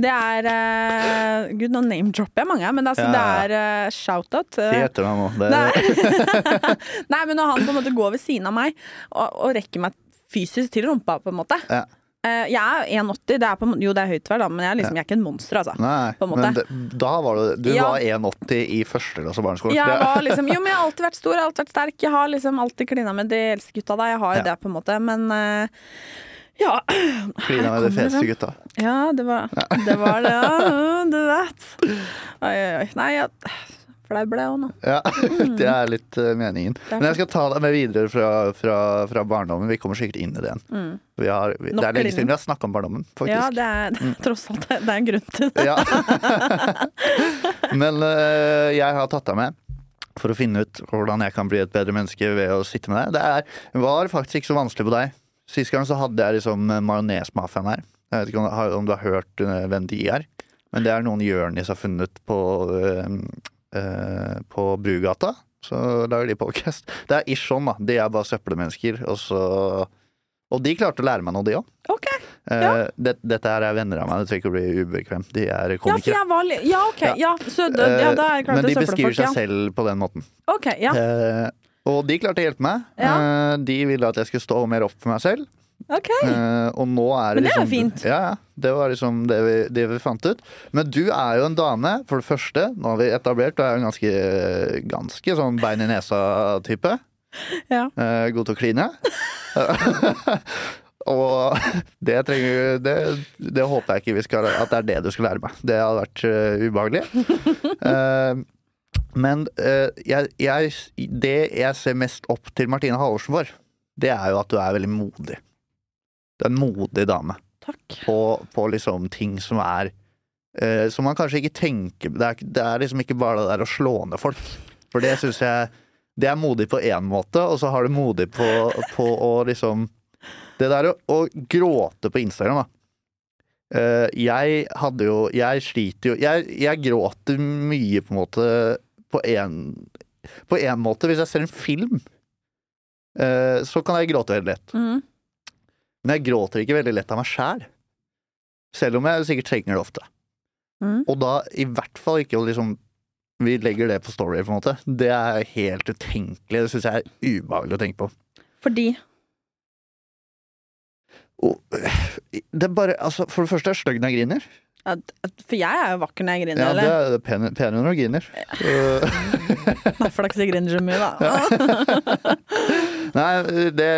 Det er uh, Gud, nå name-dropper jeg mange, men altså, Ja, det er uh, shout-out. Si etternavn etter nå. Det, Nei. Nei, men når han på en måte går ved siden av meg og, og rekker meg fysisk til rumpa, på en måte. Ja. Eh, jeg er 1,80, det er på, jo det er høyt, hver, da, men jeg er, liksom, jeg er ikke en monster, altså. Nei, men det, da var du Du Ja. var 1,80 i første klasse barneskole. Jeg var liksom, jo, men jeg har alltid vært stor, jeg har alltid vært sterk. Jeg har liksom alltid klina med de eldste gutta da. Jeg har jo Ja. det, på en måte. Men eh, ja. Klina med de feteste gutta. Ja, det var det, var det ja. Du vet. Oi, oi, oi. Nei, jeg ble jeg òg nå. Ja, det er litt uh, meningen. Mm. Men jeg skal ta deg med videre fra, fra, fra barndommen. Vi kommer sikkert inn i det igjen. Mm. Vi har, vi, det er lenge siden vi har snakka om barndommen, Ja, faktisk. det er tross alt det, det er en grunn til det. Ja. Men uh, jeg har tatt deg med for å finne ut hvordan jeg kan bli et bedre menneske ved å sitte med deg. Det er, var faktisk ikke så vanskelig på deg. Sist gang så hadde jeg liksom majonesmafiaen her. Jeg vet ikke om, du har hørt eh, hvem de er. Men det er noen Jonis har funnet på, eh, på Brugata. Så lager de podcast. Det er ish sånn, da. De er bare søppelmennesker. Og så Og de klarte å lære meg noe, de òg. Okay, Eh, Ja. det, dette her er venner av meg, det trenger ikke å bli ubekvemt. De er komikere. Ja, var Ja, ok. Ja. Jeg klar Men de beskriver søppelfolk. seg selv på den måten. Ok, ja. Uh, og de klarte å hjelpe meg. De ville at jeg skulle stå mer opp for meg selv. Ok. Uh, og nå er det Men det er liksom fint. Ja, ja. Det var liksom det vi, det vi fant ut. Men du er jo en dame, for det første. Nå har vi etablert, du er jo en ganske, ganske sånn bein i nesa-type. Ja. Uh, god til å kline. og det trenger det, det håper jeg ikke vi skal, at det er det du skal lære meg. Det hadde vært uh, ubehagelig. Uh, men uh, jeg, jeg, det jeg ser mest opp til Martine Halvorsen for, det er jo at du er veldig modig. Du er en modig dame Takk. på, på liksom ting som er eh, Som man kanskje ikke tenker det er, det er liksom ikke bare det der å slå ned folk. For det syns jeg Det er modig på én måte, og så har du modig på, på å liksom Det der å, å gråte på Instagram, da. Uh, jeg hadde jo Jeg sliter jo Jeg, jeg gråter mye, på en måte, på en, på en måte hvis jeg ser en film. uh, så kan jeg gråte veldig lett. Mm. Men jeg gråter ikke veldig lett av meg sjæl. Selv om jeg sikkert trenger det ofte. Mm. Og da i hvert fall ikke å liksom Vi legger det på story, på en måte. Det er helt utenkelig. Det syns jeg er ubehagelig å tenke på. Fordi Og, det er bare, altså, for det første er jeg stygg når jeg griner. at, at, For jeg er jo vakker når jeg griner, Ja, det eller? er pen, penere når du griner. Er ikke så jeg griner så mye, da. Nei, det,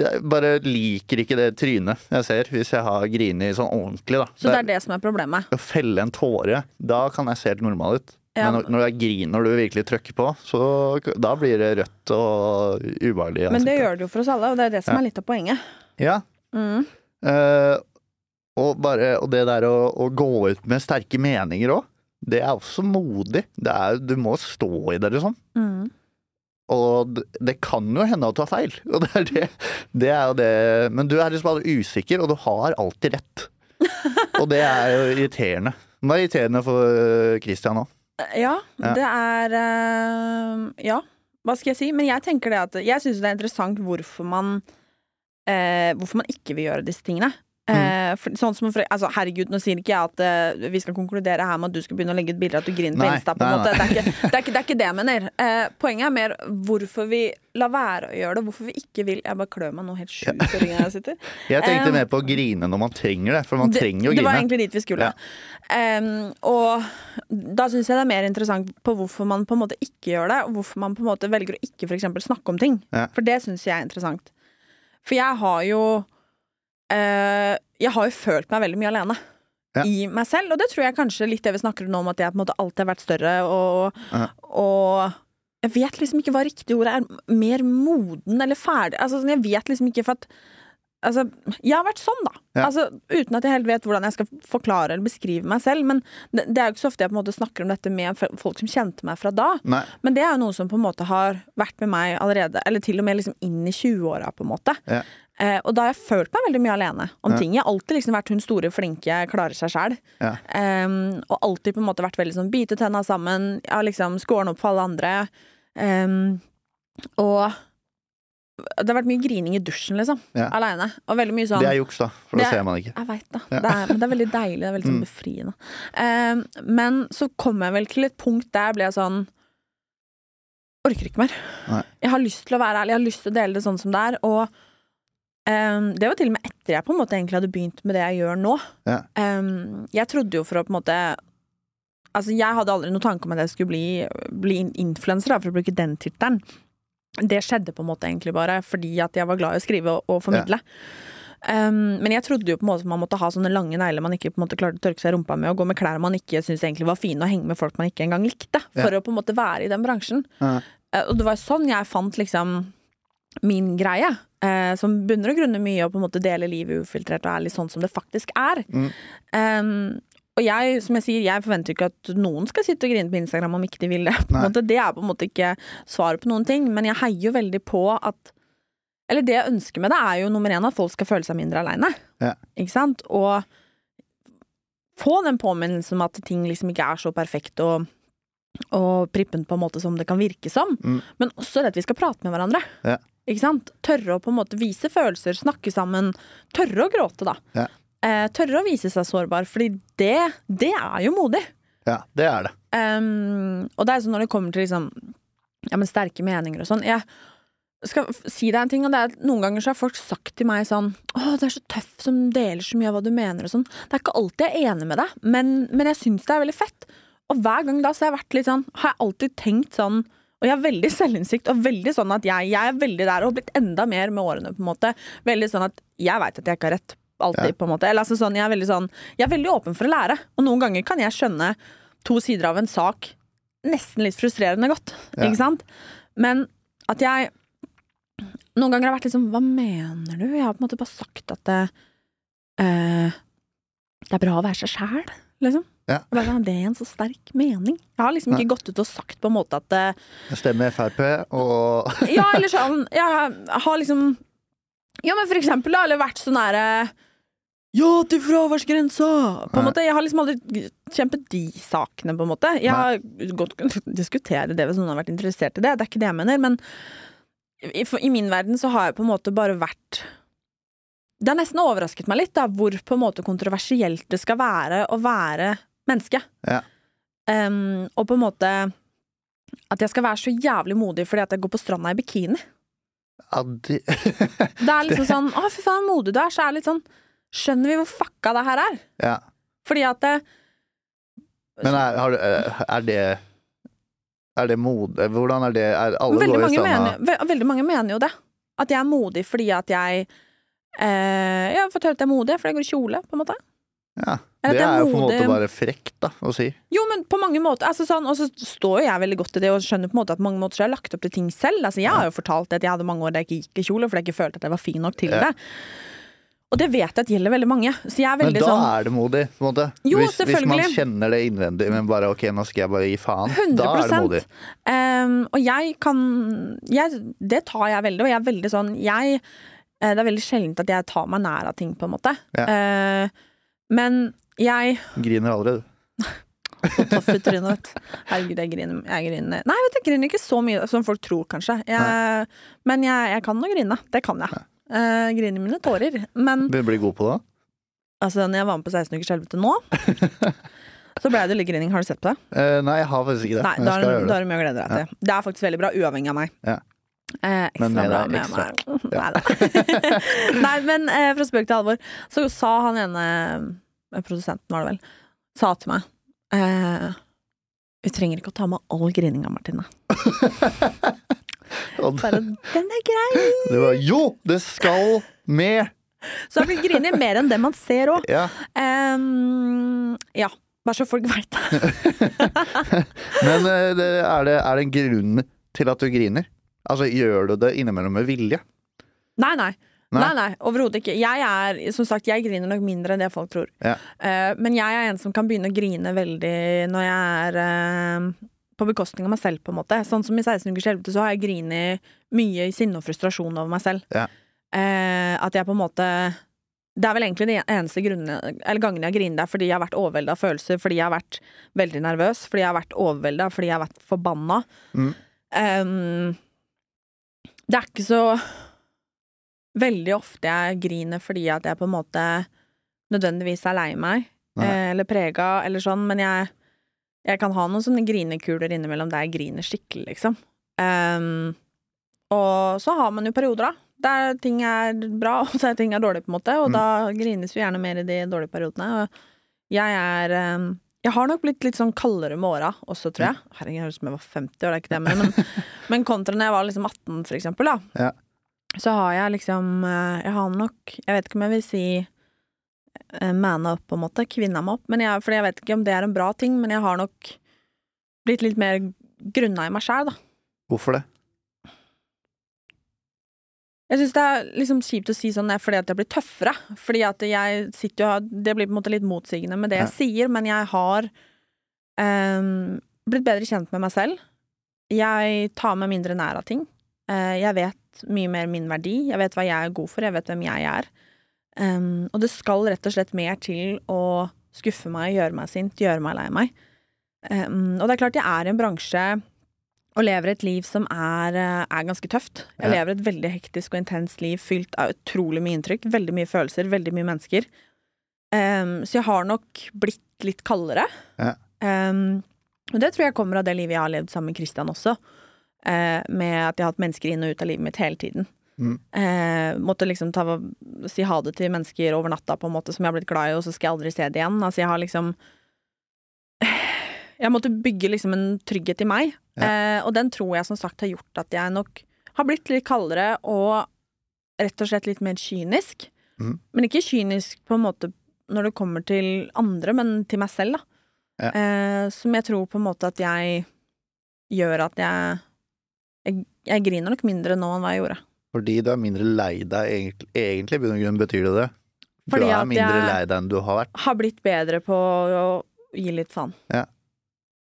det bare liker ikke det trynet jeg ser hvis jeg har grinet sånn ordentlig, da. Så det er det som er problemet. Å felle en tåre, da kan jeg se helt normal ut. Ja. Men når, jeg griner du virkelig trykker på, så da blir det rødt og ubehagelig. Men det gjør det jo for oss alle, og det er det som Ja. er litt av poenget. Ja. Mm. Uh, og, bare, og det der å, å gå ut med sterke meninger òg, det er også modig. Det er, du må stå i det, liksom. Mm. Og det, kan jo hende at du har feil. Og det er det, det er jo det. Men du er liksom bare usikker, og du har alltid rett. Og det er jo irriterende. Det var irriterende for øh, Christian òg. Ja, Ja. det er eh, Ja, hva skal jeg si? Men jeg tenker det at Jeg syns det er interessant hvorfor man eh, Hvorfor man ikke vil gjøre disse tingene. Eh, for, sånn som altså, herregud, nå sier ikke jeg at uh, vi skal konkludere her med at du skal begynne å legge ut bilder at du griner på Insta. På en måte. Det, er ikke, det, er ikke, det er ikke det jeg mener. Uh, poenget er mer hvorfor vi lar være å gjøre det. Hvorfor vi ikke vil Jeg bare klør meg nå helt sjukt ryggen jeg sitter. Jeg tenkte um, mer på å grine når man trenger det, for man det, trenger jo å det var egentlig dit vi skulle. Em, og da syns jeg det er mer interessant på hvorfor man på en måte ikke gjør det, og hvorfor man på en måte velger å ikke for eksempel snakke om ting. Ja. For det syns jeg er interessant. For jeg har jo eh, Jeg har jo følt meg veldig mye alene. Ja. I meg selv, og det tror jeg kanskje litt det vi snakker om nå, om at jeg på en måte alltid har vært større, og, Ja. og jeg vet liksom ikke hva riktig ord er. Mer moden eller ferdig. Altså, sånn, jeg vet liksom ikke for at Altså, jeg har vært sånn, da. Ja. Altså, uten at jeg helt vet hvordan jeg skal forklare eller beskrive meg selv. Men det, det er jo ikke så ofte jeg på en måte snakker om dette med folk som kjente meg fra da. Nei. Men det er jo noe som på en måte har vært med meg allerede, eller til og med liksom inn i 20-åra, på en måte. Ja. Eh, og da har jeg følt meg veldig mye alene om Ja. ting. Jeg har alltid liksom vært hun store, flinke, klarer seg sjæl. Ja. Um, og alltid på en måte vært veldig sånn bite tenna sammen, jeg har liksom skåren opp for alle andre. Um, og det har vært mye grining i dusjen, liksom. Ja. Aleine. Og veldig mye sånn Det er juks, da, for Det det er- ser man ikke. jeg veit da. Ja. Det er, men det er veldig deilig. Det er veldig sånn Mm. befriende. Um, men så kom jeg vel til et punkt der ble jeg sånn Orker ikke mer. Nei. Jeg har lyst til å være ærlig, jeg har lyst til å dele det sånn som det er. Og um, det var til og med etter jeg på en måte egentlig hadde begynt med det jeg gjør nå. Ja. Um, jeg trodde jo for å på en måte Altså, jeg hadde aldri noen tanke om at jeg skulle bli, bli influenser, for å bruke den tittelen. Det skjedde på en måte egentlig bare fordi at jeg var glad i å skrive og, og formidle. Um, men jeg trodde jo på en måte man måtte ha sånne lange negler man ikke på en måte klarte å tørke seg rumpa med, og gå med klær man ikke syntes egentlig var fine, og henge med folk man ikke engang likte, for å på en måte være i den bransjen. Ja. Eh, og det var sånn jeg fant liksom min greie, eh, som bunner og grunner mye og på en måte dele livet ufiltrert og ærlig sånn som det faktisk er. Mm. Um, og jeg, som jeg sier, jeg forventer ikke at noen skal sitte og grine på Instagram om ikke de vil det. På måte. Det er på en måte ikke svaret på noen ting, men jeg heier jo veldig på at Eller det jeg ønsker med det, er jo nummer én at folk skal føle seg mindre aleine. Ja. Ikke sant? Og få den påminnelsen om at ting liksom ikke er så perfekt og, og prippent på en måte som det kan virke som. Mm. Men også det at vi skal prate med hverandre. Ja. Ikke sant? Tørre å på en måte vise følelser, snakke sammen. Tørre å gråte, da. Ja. Eh, tørre å vise seg sårbar, fordi det, det er jo modig. Ja, det er det. Um, og det er sånn når det kommer til liksom, ja, men sterke meninger og sånn Jeg skal si deg en ting, og det er at noen ganger så har folk sagt til meg sånn Å, det er så tøff som deler så mye av hva du mener og sånn. Det er ikke alltid jeg er enig med deg, men, men jeg syns det er veldig fett. Og hver gang da så har jeg vært litt sånn Har jeg alltid tenkt sånn og jeg har veldig selvinnsikt og veldig sånn at jeg, jeg er veldig der og har blitt enda mer med årene. på en måte Veldig sånn at jeg veit at jeg ikke har rett. Alltid, Ja. på en måte. Eller, altså, sånn, jeg, er veldig sånn, jeg er veldig åpen for å lære. Og noen ganger kan jeg skjønne to sider av en sak nesten litt frustrerende godt. Ja. Ikke sant? Men at jeg Noen ganger har vært liksom Hva mener du? Jeg har på en måte bare sagt at det, eh, det er bra å være seg sjæl, liksom. Ja. Bare, det er en så sterk mening. Jeg har liksom ikke gått ut og sagt på en måte at eh, Jeg stemmer Frp, og Ja, eller sånn Jeg har liksom Ja, men for eksempel, da, eller vært sånn nære ja til fraværsgrensa! På en måte, Jeg har liksom aldri kjempet de sakene, på en måte. Jeg har godt kunnet diskutere det hvis noen har vært interessert i det, det er ikke det jeg mener. Men i, I min verden så har jeg på en måte bare vært Det har nesten overrasket meg litt, da, hvor på en måte kontroversielt det skal være å være menneske. Ja. Um, og på en måte at jeg skal være så jævlig modig fordi at jeg går på stranda i bikini. Ja, de, Det er liksom sånn Å, fy faen, modig du er. Så er det litt sånn Skjønner vi hvor fucka det her er? ja. Fordi at det, Men er, har, du- er det Er det mod... Hvordan er det er, Alle veldig, mange mener, ve veldig mange mener jo det. At jeg er modig fordi at jeg eh, Jeg har fått høre at jeg er modig fordi jeg går i kjole, på en måte. Ja. Det er jo på en måte bare frekt, da, å si. Jo, men på mange måter altså sånn, Og så står jo jeg veldig godt i det og skjønner på en måte at mange måter så har jeg lagt opp til ting selv. Altså Jeg har jo fortalt at jeg hadde mange år der jeg ikke gikk i kjole fordi jeg ikke følte at jeg var fin nok til Ja. det. Og det vet jeg at gjelder veldig mange. Er Men da sånn er det modig, på en måte. Jo, hvis, hvis man kjenner det innvendig, men bare ok, nå skal jeg bare gi faen. 100 Da er det modig. Um, og jeg kan jeg, Det tar jeg veldig, og jeg er veldig sånn jeg, eh, Det er veldig sjeldent at jeg tar meg nær av ting, på en måte. Ja. Eh, men jeg Griner allerede. Så tøff i trynet, vet du. Herregud, jeg griner. Jeg griner. Nei, vet du, jeg griner ikke så mye som folk tror, kanskje. Jeg, men jeg, jeg kan nå grine. Det kan jeg. Uh, griner mine tårer. Men Vil du bli god på det? altså, når jeg var med på 16 ukers helvete nå, så ble det litt grining. Har du sett på det? Uh, nei, jeg har faktisk ikke det. Nei, men da jeg har du da har du mye å glede deg til. Det er faktisk veldig bra, uavhengig av meg. Ja. Eh, ekstra Men med bra med ekstra. meg. Ja. Nei da. Nei, men eh, fra spøk til alvor, så sa han ene produsenten, var det vel, sa til meg eh, Vi trenger ikke å ta med all grininga, Martine. Bare, den er grei! det var jo, det skal med! Så jeg blir grinig mer enn det man ser òg. Ja. ja, bare så folk veit det. Men eh, er, det, er det en grunn til at du griner? Altså, gjør du det innimellom med vilje? Nei, nei. Nei? Nei, nei, overhodet ikke. Jeg er, som sagt, jeg griner nok mindre enn det folk tror. Ja. Uh, men jeg er en som kan begynne å grine veldig når jeg er uh, på bekostning av meg selv, på en måte. Sånn som i 16 ukers helvete, så har jeg grinet mye i sinne og frustrasjon over meg selv. Ja. Uh, at jeg på en måte Det er vel egentlig de eneste grunnene Eller gangene jeg griner, det er fordi jeg har vært overvelda av følelser, fordi jeg har vært veldig nervøs, fordi jeg har vært overvelda, fordi jeg har vært forbanna. Mm. Um, det er ikke så veldig ofte jeg griner fordi at jeg på en måte nødvendigvis er lei meg, eh, eller prega, eller sånn, men jeg, jeg kan ha noen sånne grinekuler innimellom der jeg griner skikkelig, liksom. Um, og så har man jo perioder, da. Der ting er bra, og der ting er dårlig, på en måte. Og Mm. da grines vi gjerne mer i de dårlige periodene. Og jeg er um, Jeg har nok blitt litt sånn kaldere med åra også, tror jeg. Herregud, jeg høres ut som jeg var 50 år, det er ikke det, men, men, men kontra når jeg var liksom 18, for eksempel, da. Ja. Så har jeg liksom eh, Jeg har nok Jeg vet ikke om jeg vil si uh, manna opp, på en måte. Kvinna meg opp. Men jeg, for jeg vet ikke om det er en bra ting, men jeg har nok blitt litt mer grunna i meg sjæl, da. Hvorfor det? Jeg syns det er liksom kjipt å si sånn det fordi at jeg blir tøffere. Fordi at jeg sitter jo Det blir på en måte litt motsigende med det jeg sier, men jeg har um, blitt bedre kjent med meg selv. Jeg tar meg mindre nær av ting. Uh, jeg vet mye mer min verdi. Jeg vet hva jeg er god for, jeg vet hvem jeg er. Um, og det skal rett og slett mer til å skuffe meg, gjøre meg sint, gjøre meg lei meg. Um, og det er klart jeg er i en bransje og lever et liv som er, eh, er ganske tøft. Jeg Ja. lever et veldig hektisk og intenst liv fylt av utrolig mye inntrykk, veldig mye følelser, veldig mye mennesker. Um, så jeg har nok blitt litt kaldere. Ja. Og det tror jeg kommer av det livet jeg har levd sammen med Christian også. Eh, med at jeg har hatt mennesker inn og ut av livet mitt hele tiden. Mm. Eh, måtte liksom ta, si ha det til mennesker over natta på en måte som jeg har blitt glad i, og så skal jeg aldri se det igjen. Altså jeg har liksom Jeg måtte bygge liksom en trygghet i meg, eh, og den tror jeg som sagt har gjort at jeg nok har blitt litt kaldere og rett og slett litt mer kynisk. Mm. Men ikke kynisk på en måte når det kommer til andre, men til meg selv, da. Ja. Eh, som jeg tror på en måte at jeg gjør at jeg Jeg, jeg griner nok mindre nå enn hva jeg gjorde. Fordi du er mindre lei deg, egentlig, egentlig bunn og grunn betyr det det. Du Fordi er mindre lei deg enn du har vært. Har blitt bedre på å gi litt faen. Ja.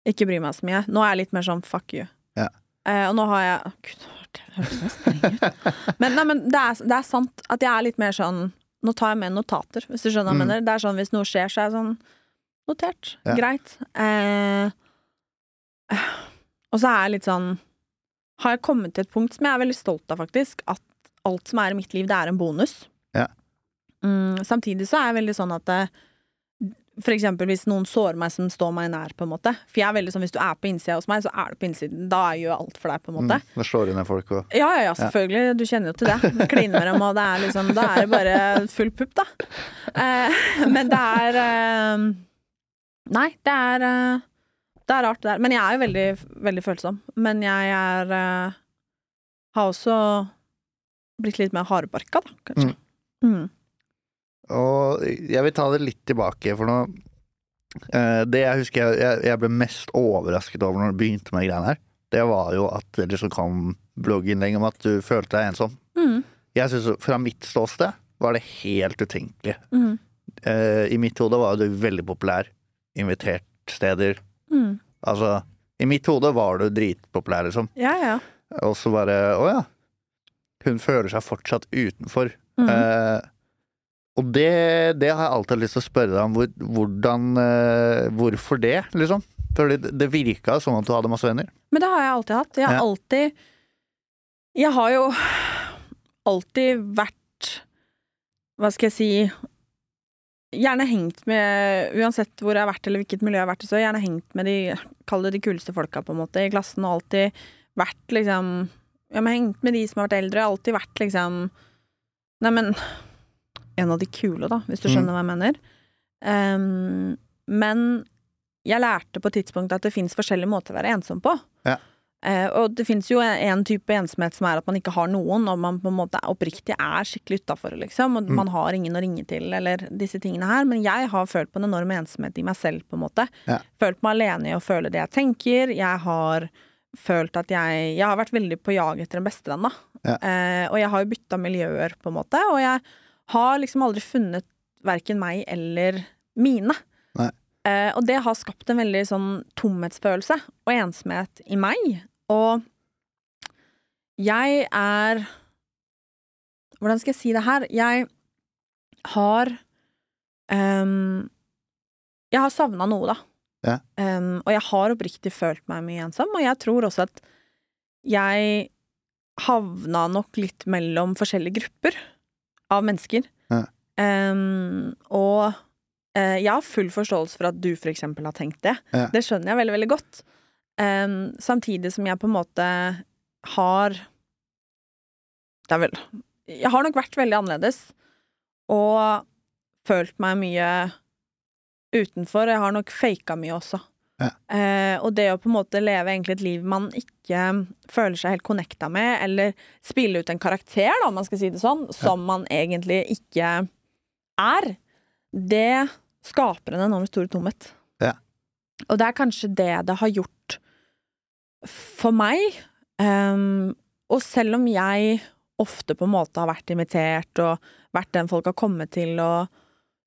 Ikke bry meg så mye. Nå er jeg litt mer sånn fuck you. Ja. Eh, og nå har jeg Gud, det høres så streng ut. Men, nei, men det, er, det er sant at jeg er litt mer sånn Nå tar jeg med notater, hvis du skjønner hva jeg Mm. mener. Det er sånn hvis noe skjer, så er jeg sånn Notert. Ja. Greit. Eh, og så er jeg litt sånn har jeg kommet til et punkt som jeg er veldig stolt av, faktisk. At alt som er i mitt liv, det er en bonus. Ja. Mm, samtidig så er jeg veldig sånn at det, for eksempel hvis noen sårer meg som står meg nær, på en måte. For jeg er veldig sånn, hvis du er på innsida hos meg, så er du på innsiden. Da gjør jeg alt for deg, på en måte. Mm, da slår du ned folk og Ja, ja, ja, selvfølgelig. Du kjenner jo til det. Kliner med dem, og det er liksom Da er det bare full pupp, da. Eh, men det er eh, Nei, det er eh, Det er rart, det der. Men jeg er jo veldig, veldig følsom. Men jeg er uh, Har også blitt litt mer hardbarka, da, kanskje. Mm. Og jeg vil ta det litt tilbake, for nå uh, Det jeg husker jeg, jeg, jeg ble mest overrasket over når det begynte med greiene her, det var jo at det liksom kom blogginnlegg om at du følte deg ensom. Mm. Jeg synes, Fra mitt ståsted var det helt utenkelig. Mm. Eh, I mitt hode var du veldig populær. Invitert steder. Mm. Altså, i mitt hode var du dritpopulær, liksom. Ja, ja. Og så bare Å ja. Hun føler seg fortsatt utenfor. Mm. Eh, og det, det har jeg alltid lyst til å spørre deg om. Hvor, hvordan eh, Hvorfor det, liksom? Fordi det, det virka som at du hadde masse venner. Men det har jeg alltid hatt. Jeg har Ja. alltid Jeg har jo alltid vært Hva skal jeg si Gjerne hengt med Uansett hvor jeg har vært eller hvilket miljø jeg har vært i, så har jeg gjerne hengt med de Kall det de kuleste folka, på en måte, i klassen, og alltid vært liksom Ja, men hengt med de som har vært eldre. Alltid vært liksom Neimen En av de kule, da, hvis du Mm. skjønner hva jeg mener. Um, men jeg lærte på et tidspunkt at det fins forskjellige måter å være ensom på. Ja. Eh, og det fins jo en, en type ensomhet som er at man ikke har noen, og man på en måte oppriktig er skikkelig utafor, liksom, og Mm. man har ingen å ringe til, eller disse tingene her. Men jeg har følt på en enorm ensomhet i meg selv, på en måte. Ja. Følt meg alene i å føle det jeg tenker. Jeg har følt at jeg Jeg har vært veldig på jag etter en bestevenn, da. Ja. Eh, og jeg har jo bytta miljøer, på en måte, og jeg har liksom aldri funnet verken meg eller mine. Eh, og det har skapt en veldig sånn tomhetsfølelse og ensomhet i meg. Og jeg er Hvordan skal jeg si det her? Jeg har um, Jeg har savna noe, da. Ja. Um, og jeg har oppriktig følt meg mye ensom, og jeg tror også at jeg havna nok litt mellom forskjellige grupper av mennesker. Ja. Um, og uh, jeg har full forståelse for at du for eksempel har tenkt det. Ja. Det skjønner jeg veldig, veldig godt. Ehm, samtidig som jeg på en måte har Det er vel Jeg har nok vært veldig annerledes og følt meg mye utenfor. Jeg har nok faka mye også. Ja. Uh, og det å på en måte leve egentlig et liv man ikke føler seg helt connecta med, eller spille ut en karakter, da, om man skal si det sånn, som man egentlig ikke er, det skaper en enormt stor tomhet. Ja. Og det er kanskje det det har gjort for meg. um, og selv om jeg ofte på en måte har vært invitert og vært den folk har kommet til, og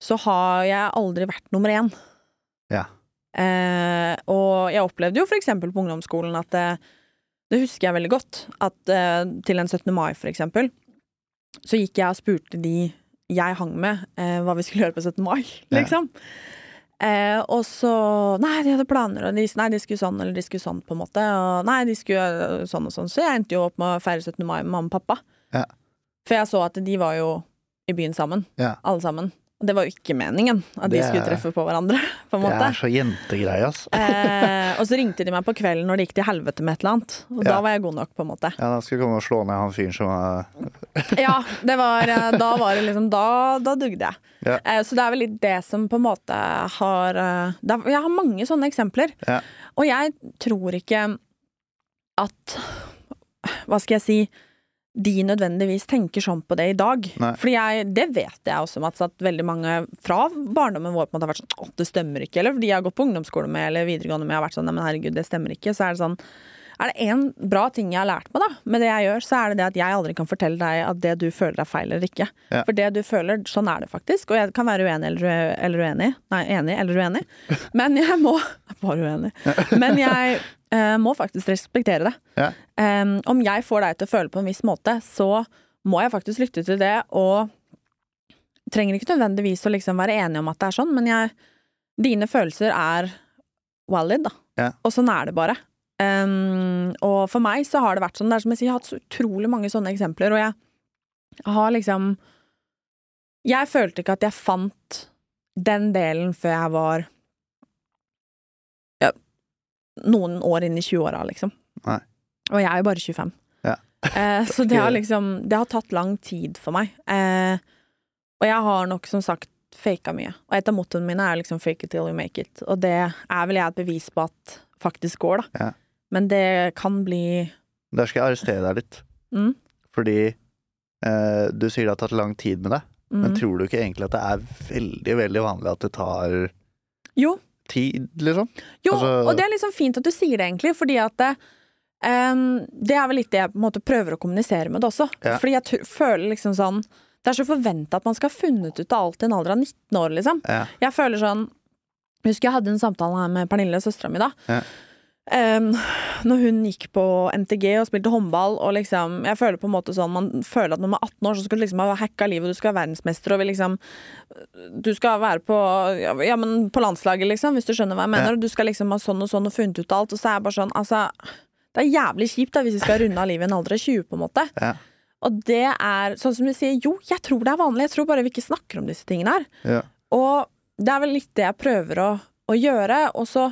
så har jeg aldri vært nummer én. Ja. Uh, og jeg opplevde jo for eksempel på ungdomsskolen at det, det husker jeg veldig godt, at uh, til en 17. mai for eksempel, så gikk jeg og spurte de jeg hang med, uh, hva vi skulle gjøre på 17. mai, Ja. Eh, og så Nei, de hadde planer, og de, nei, de skulle sånn eller de skulle sånn, på en måte. Og nei, de skulle sånn og sånn. Så jeg endte jo opp med å feire 17. mai med mamma og pappa. Ja. For jeg så at de var jo i byen sammen, Ja. alle sammen. Det var jo ikke meningen at de Det er- skulle treffe på hverandre, på en Det måte. er så jentegreie, altså. Eh, og så ringte de meg på kvelden når det gikk til helvete med et eller annet. Og Ja. da var jeg god nok, på en måte. Ja, da skulle du komme og slå ned han fyren som var Ja, det var, eh, da var det liksom Da, da dugde jeg. Ja. Eh, så det er vel litt det som på en måte har eh, det er, Jeg har mange sånne eksempler. Ja. Og jeg tror ikke at Hva skal jeg si de nødvendigvis tenker sånn på det i dag. Nei. Fordi jeg, det vet jeg også, Mats, at veldig mange fra barndommen vår på en måte har vært sånn Å, det stemmer ikke. Eller fordi jeg har gått på ungdomsskole med eller videregående med har vært sånn Nei, men herregud, det stemmer ikke. Så er det sånn er det én bra ting jeg har lært meg da, med det jeg gjør, så er det det at jeg aldri kan fortelle deg at det du føler er feil eller ikke. Ja. For det du føler, sånn er det faktisk. Og jeg kan være uenig eller, eller uenig. Nei, enig eller uenig. Men jeg må Bare uenig. Men jeg eh, må faktisk respektere det. Ja. Um, om jeg får deg til å føle på en viss måte, så må jeg faktisk lytte til det, og trenger ikke nødvendigvis å liksom være enig om at det er sånn, men jeg Dine følelser er valid, da. Ja. Og sånn er det bare. Um, og for meg så har det vært sånn. Det er som jeg sier, jeg har hatt så utrolig mange sånne eksempler, og jeg har liksom Jeg følte ikke at jeg fant den delen før jeg var ja, noen år inn i 20-åra, liksom. Nei. Og jeg er jo bare 25. Ja. Eh, så det har liksom Det har tatt lang tid for meg. Eh, og jeg har nok som sagt faka mye. Og et av mottoene mine er liksom 'fake it till you make it'. Og det er vel jeg et bevis på at faktisk går, da. Ja. Men det kan bli Der skal jeg arrestere deg litt. mm, Fordi eh, du sier det har tatt lang tid med deg, men mm. tror du ikke egentlig at det er veldig, veldig vanlig at det tar Jo, tid, liksom? Jo, Altså- og det er liksom fint at du sier det, egentlig, fordi at det, um, det er vel litt det jeg på en måte prøver å kommunisere med det også. Ja. Fordi jeg føler liksom sånn Det er så forventa at man skal ha funnet ut av alt i en alder av 19 år, liksom. Ja. Jeg føler sånn husker jeg hadde en samtale her med Pernille, søstera mi, da. Ja. Ehm, når hun gikk på NTG og spilte håndball, og liksom Jeg føler på en måte sånn Man føler at når man er 18 år, så skal du liksom ha hacka livet, og du skal være verdensmester, og liksom Du skal være på Ja, men på landslaget, liksom, hvis du skjønner hva jeg mener. Ja. Og du skal liksom ha sånn og sånn og funnet ut alt, og så er jeg bare sånn Altså, det er jævlig kjipt da hvis vi skal runde av livet i en alder av 20, på en måte. Ja. Og det er sånn som du sier, jo, jeg tror det er vanlig, jeg tror bare vi ikke snakker om disse tingene her. Ja. Og det er vel litt det jeg prøver å, å gjøre, og så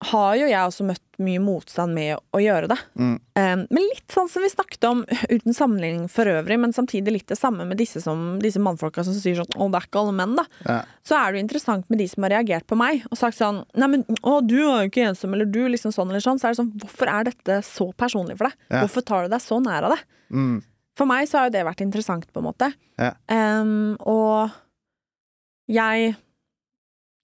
har jo jeg også møtt mye motstand med å, gjøre det. Mm. Um, men litt sånn som vi snakket om, uten sammenligning for øvrig, men samtidig litt det samme med disse, som, disse mannfolka som sier sånn 'å, det er ikke alle menn', da. Ja. Så er det jo interessant med de som har reagert på meg og sagt sånn 'nei, men å, du er jo ikke ensom', eller 'du', liksom sånn eller sånn. Så er det sånn, hvorfor er dette så personlig for deg? Ja. Hvorfor tar du deg så nær av det? Mm. For meg så har jo det vært interessant, på en måte. Ja. Um, og jeg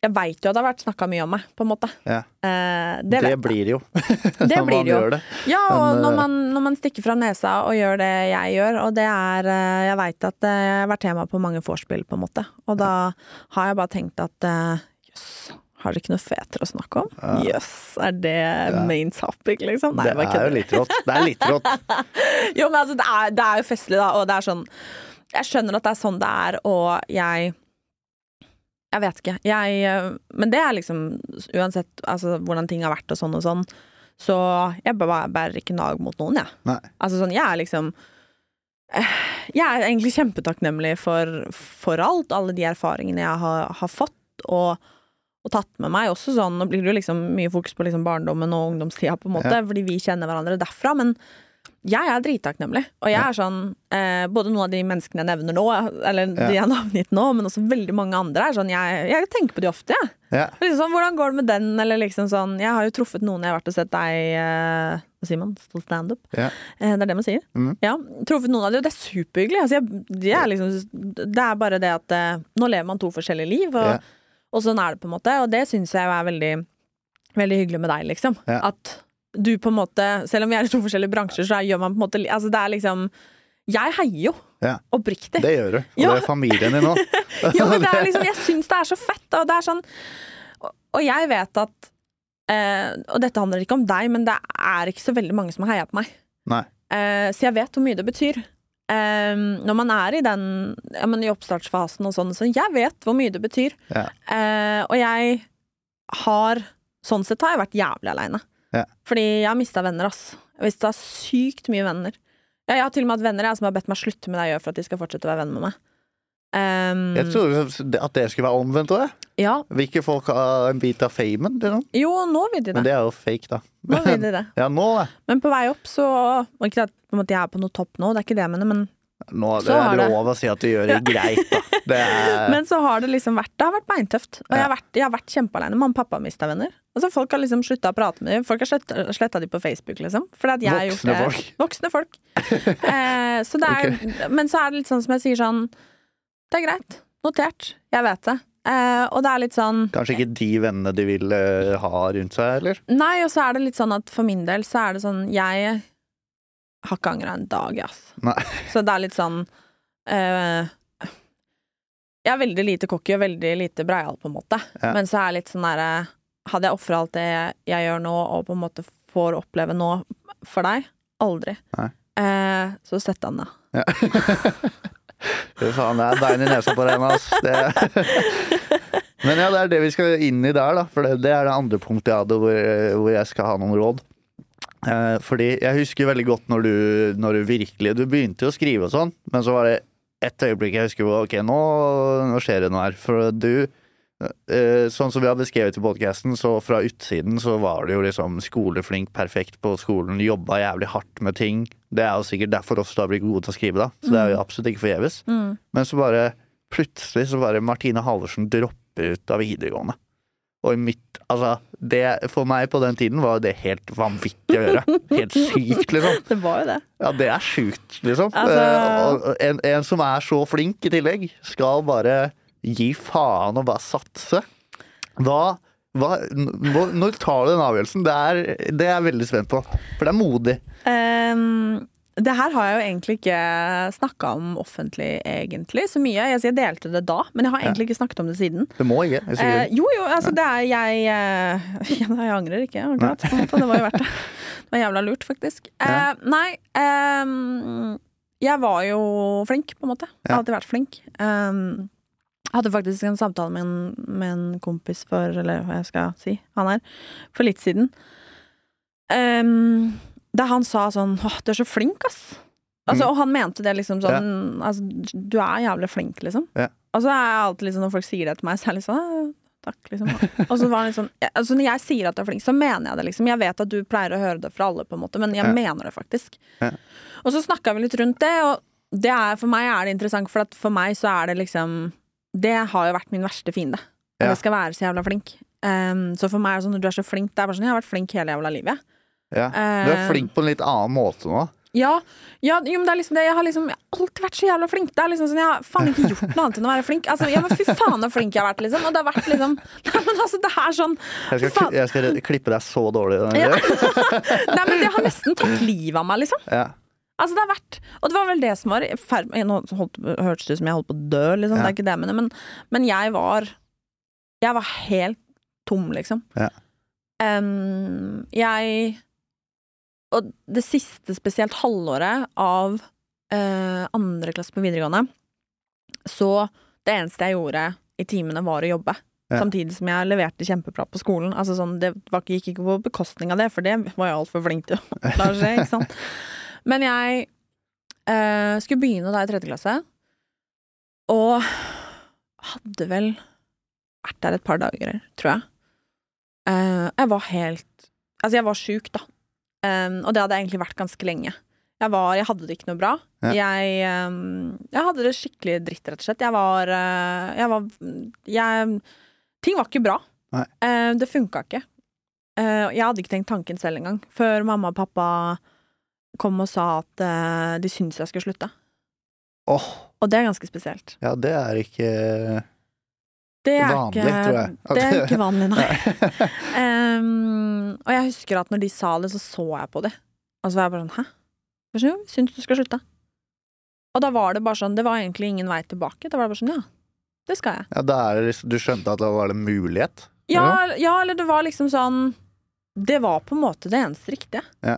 Jeg veit jo at det har vært snakka mye om meg, på en måte. Ja. Eh, det Det, blir det jo. Det blir det jo. det. Ja, og Men, når eh, man, når man stikker fra nesa og gjør det jeg gjør, og det er eh, Jeg veit at det har vært tema på mange vorspiel, på en måte. Og da har jeg bare tenkt at jøss, yes, har dere ikke noe fetere å snakke om? Ja. yes, er det main topic, liksom? Nei, det er jo litt rått. Det er litt rått. Jo, men altså, det er, det er jo festlig, da, og det er sånn Jeg skjønner at det er sånn det er, og jeg Jeg vet ikke. Jeg eh, Men det er liksom Uansett altså, hvordan ting har vært og sånn og sånn, så jeg bærer ikke nag mot noen, jeg. Nei. Altså sånn, jeg er liksom eh, Jeg er egentlig kjempetakknemlig for, for alt, alle de erfaringene jeg har, har fått og, og tatt med meg. Også sånn, Nå blir det jo liksom mye fokus på liksom barndommen og ungdomstida, på en måte, fordi vi kjenner hverandre derfra. Men jeg er drittakknemlig. Og jeg er sånn eh, Både noen av de menneskene jeg nevner nå, eller de jeg har navngitt nå, men også veldig mange andre, er sånn Jeg, jeg tenker på de ofte, jeg. Ja. Liksom sånn, hvordan går det med den, eller liksom sånn Jeg har jo truffet noen jeg har vært og sett deg eh, Hva sier man? Stå standup? Ja. Eh, det er det man sier. Mm. Ja. Truffet noen av de, og det er superhyggelig. Altså, jeg, de er liksom, det er bare det at eh, nå lever man to forskjellige liv, og, Ja. og sånn er det på en måte. Og det syns jeg er veldig, veldig hyggelig med deg, liksom. At du på en måte, selv om vi er i to forskjellige bransjer, så gjør man på en måte Altså, det er liksom Jeg heier jo. Ja. Oppriktig. Det gjør du. Og Ja. det er familien din òg. Ja, men det er liksom, jeg syns det er så fett, og det er sånn Og, og jeg vet at eh, Og dette handler ikke om deg, men det er ikke så veldig mange som har heia på meg. Eh, så jeg vet hvor mye det betyr. Eh, når man er i den ja, men i oppstartsfasen og sånn, så jeg vet hvor mye det betyr. Ja. Eh, og jeg har Sånn sett har jeg vært jævlig aleine. Ja. Fordi jeg har mista venner, ass. Jeg har mista sykt mye venner. Ja, jeg har til og med hatt venner jeg, som har bedt meg slutte med det jeg gjør, for at de skal fortsette å være venner med meg. Um, Jeg trodde at det skulle være omvendt òg. ja, Vil ikke folk ha en bit av famen? Liksom? jo, nå vil de det. Men det. er jo fake, da. Nå vil de det. Ja, nå, da. Men på vei opp, så og Ikke at jeg er på noe topp nå, det er ikke det jeg mener, men, Nå det er det. lov å si at du gjør det greit, da. Det er men så har det liksom vært Det har vært beintøft. Og jeg har vært, jeg har vært kjempealeine. Mamma og pappa har mista venner. Altså, folk har liksom slutta å prate med dem. Folk har sletta, dem på Facebook, liksom. Fordi jeg har gjort Voksne det- folk. Voksne folk. eh, så det er, Men så er det litt sånn som jeg sier sånn Det er greit. Notert. Jeg vet det. Eh, og det er litt sånn kanskje ikke de vennene de vil eh, ha rundt seg, eller? Nei, og så er det litt sånn at for min del så er det sånn Jeg har ikke angra en dag, ass. Nei. Så det er litt sånn eh, Jeg er veldig lite cocky og veldig lite breial, på en måte. Ja. Men så er jeg litt sånn derre Hadde jeg ofra alt det jeg gjør nå, og på en måte får oppleve nå for deg? Aldri. Eh, så sett han ned. Fy faen, det er bein i nesa på deg ass. Det... Men ja, det er det vi skal inn i der, da. For det, det er det andre punktet jeg hadde hvor, hvor jeg skal ha noen råd. Eh, fordi jeg husker veldig godt når du, når du virkelig Du begynte å skrive og sånn, men så var det et øyeblikk jeg husker Ok, nå, nå skjer det noe her. For du eh, Sånn som vi har beskrevet i podkasten, så fra utsiden så var du jo liksom skoleflink, perfekt på skolen, jobba jævlig hardt med ting. Det er jo sikkert derfor også du har blitt god til å skrive, da. Så det er jo absolutt ikke forgjeves. Mm. Men så bare plutselig så bare Martine Halvorsen dropper ut av videregående. Og mitt Altså, det for meg på den tiden var det helt vanvittig å gjøre. Helt sykt, liksom. Det var jo det. Ja, det er sjukt, liksom. Altså- Eh, en, en som er så flink i tillegg, skal bare gi faen og bare satse. Hva, hva når, tar du den avgjørelsen? Det er, det er jeg veldig spent på. For det er modig. Ehm, det her har jeg jo egentlig ikke snakka om offentlig, egentlig, så mye. Jeg, jeg delte det da, men jeg har egentlig ikke snakket om det siden. Det må ikke. Jeg Eh, jo, jo, altså det er jeg eh, ja, Jeg angrer ikke, akkurat. Det var jo verdt det. Det var jævla lurt, faktisk. Eh, nei, ehm, jeg var jo flink, på en måte. Jeg har alltid vært flink. Ehm, jeg hadde faktisk en samtale med en, med en kompis for, eller hva jeg skal si, han er, for litt siden. Ehm, der han sa sånn åh, du er så flink, ass. Altså, Mm. Og han mente det liksom sånn altså, Du er jævlig flink, liksom. Ja. Og så er jeg alltid liksom, når folk sier det til meg, så er jeg litt sånn «Ah, Takk, liksom. Og så var han litt sånn ja, altså, Når jeg sier at du er flink, så mener jeg det, liksom. Jeg vet at du pleier å høre det fra alle, på en måte, men jeg Ja. mener det faktisk. Ja. Og så snakka vi litt rundt det, og det er, for meg er det interessant, for at for meg så er det liksom Det har jo vært min verste fiende. At Ja. jeg skal være så jævla flink. Um, så for meg er det sånn når du er så flink Det er bare sånn, Jeg har vært flink hele jævla livet. Ja. Du er eh, flink på en litt annen måte nå. Ja, ja jo, men det er liksom det. Jeg har liksom jeg har alltid vært så jævla flink. Det er liksom sånn, Jeg har faen ikke gjort noe annet enn å være flink. Altså, ja, men Fy faen så flink jeg har vært, liksom. Og det har vært liksom Nei, men altså, det er sånn Jeg skal, jeg skal klippe deg så dårlig. Ja. Nei, men det har nesten tatt livet av meg, liksom. Ja. Altså, det har vært Og det var vel det som var i Nå holdt, hørtes det ut som jeg holdt på å dø, liksom. Det er ikke det jeg mener, men, men jeg var Jeg var helt tom, liksom. Ja. Em, jeg Og det siste, spesielt halvåret av eh, andre klasse på videregående, så det eneste jeg gjorde i timene, var å jobbe. Ja. Samtidig som jeg leverte kjempebra på skolen. Altså sånn, det var, gikk ikke på bekostning av det, for det var jeg altfor flink til å la skje. Ikke sant? Men jeg eh, skulle begynne da i tredje klasse, og hadde vel vært der et par dager, tror jeg. Eh, jeg var helt Altså, jeg var sjuk, da. Um, og det hadde jeg egentlig vært ganske lenge. Jeg, var, jeg hadde det ikke noe bra. Ja. Jeg, um, jeg hadde det skikkelig dritt, rett og slett. Jeg var, uh, jeg var jeg, Ting var ikke bra. Uh, det funka ikke. Uh, jeg hadde ikke tenkt tanken selv engang, før mamma og pappa kom og sa at uh, de syntes jeg skulle slutte. Oh. Og det er ganske spesielt. ja, det er ikke Det er Vanlig, ikke, tror jeg. Det er ikke vanlig, nei. Um, og jeg husker at når de sa det, så så jeg på det. Og så var jeg bare sånn Hæ? Hva? Syns du skal slutte? Og da var det bare sånn Det var egentlig ingen vei tilbake. Da var det bare sånn Ja, det skal jeg. Ja, da det liksom, Du skjønte at det var en mulighet? Ja, ja, eller det var liksom sånn Det var på en måte det eneste riktige. Ja.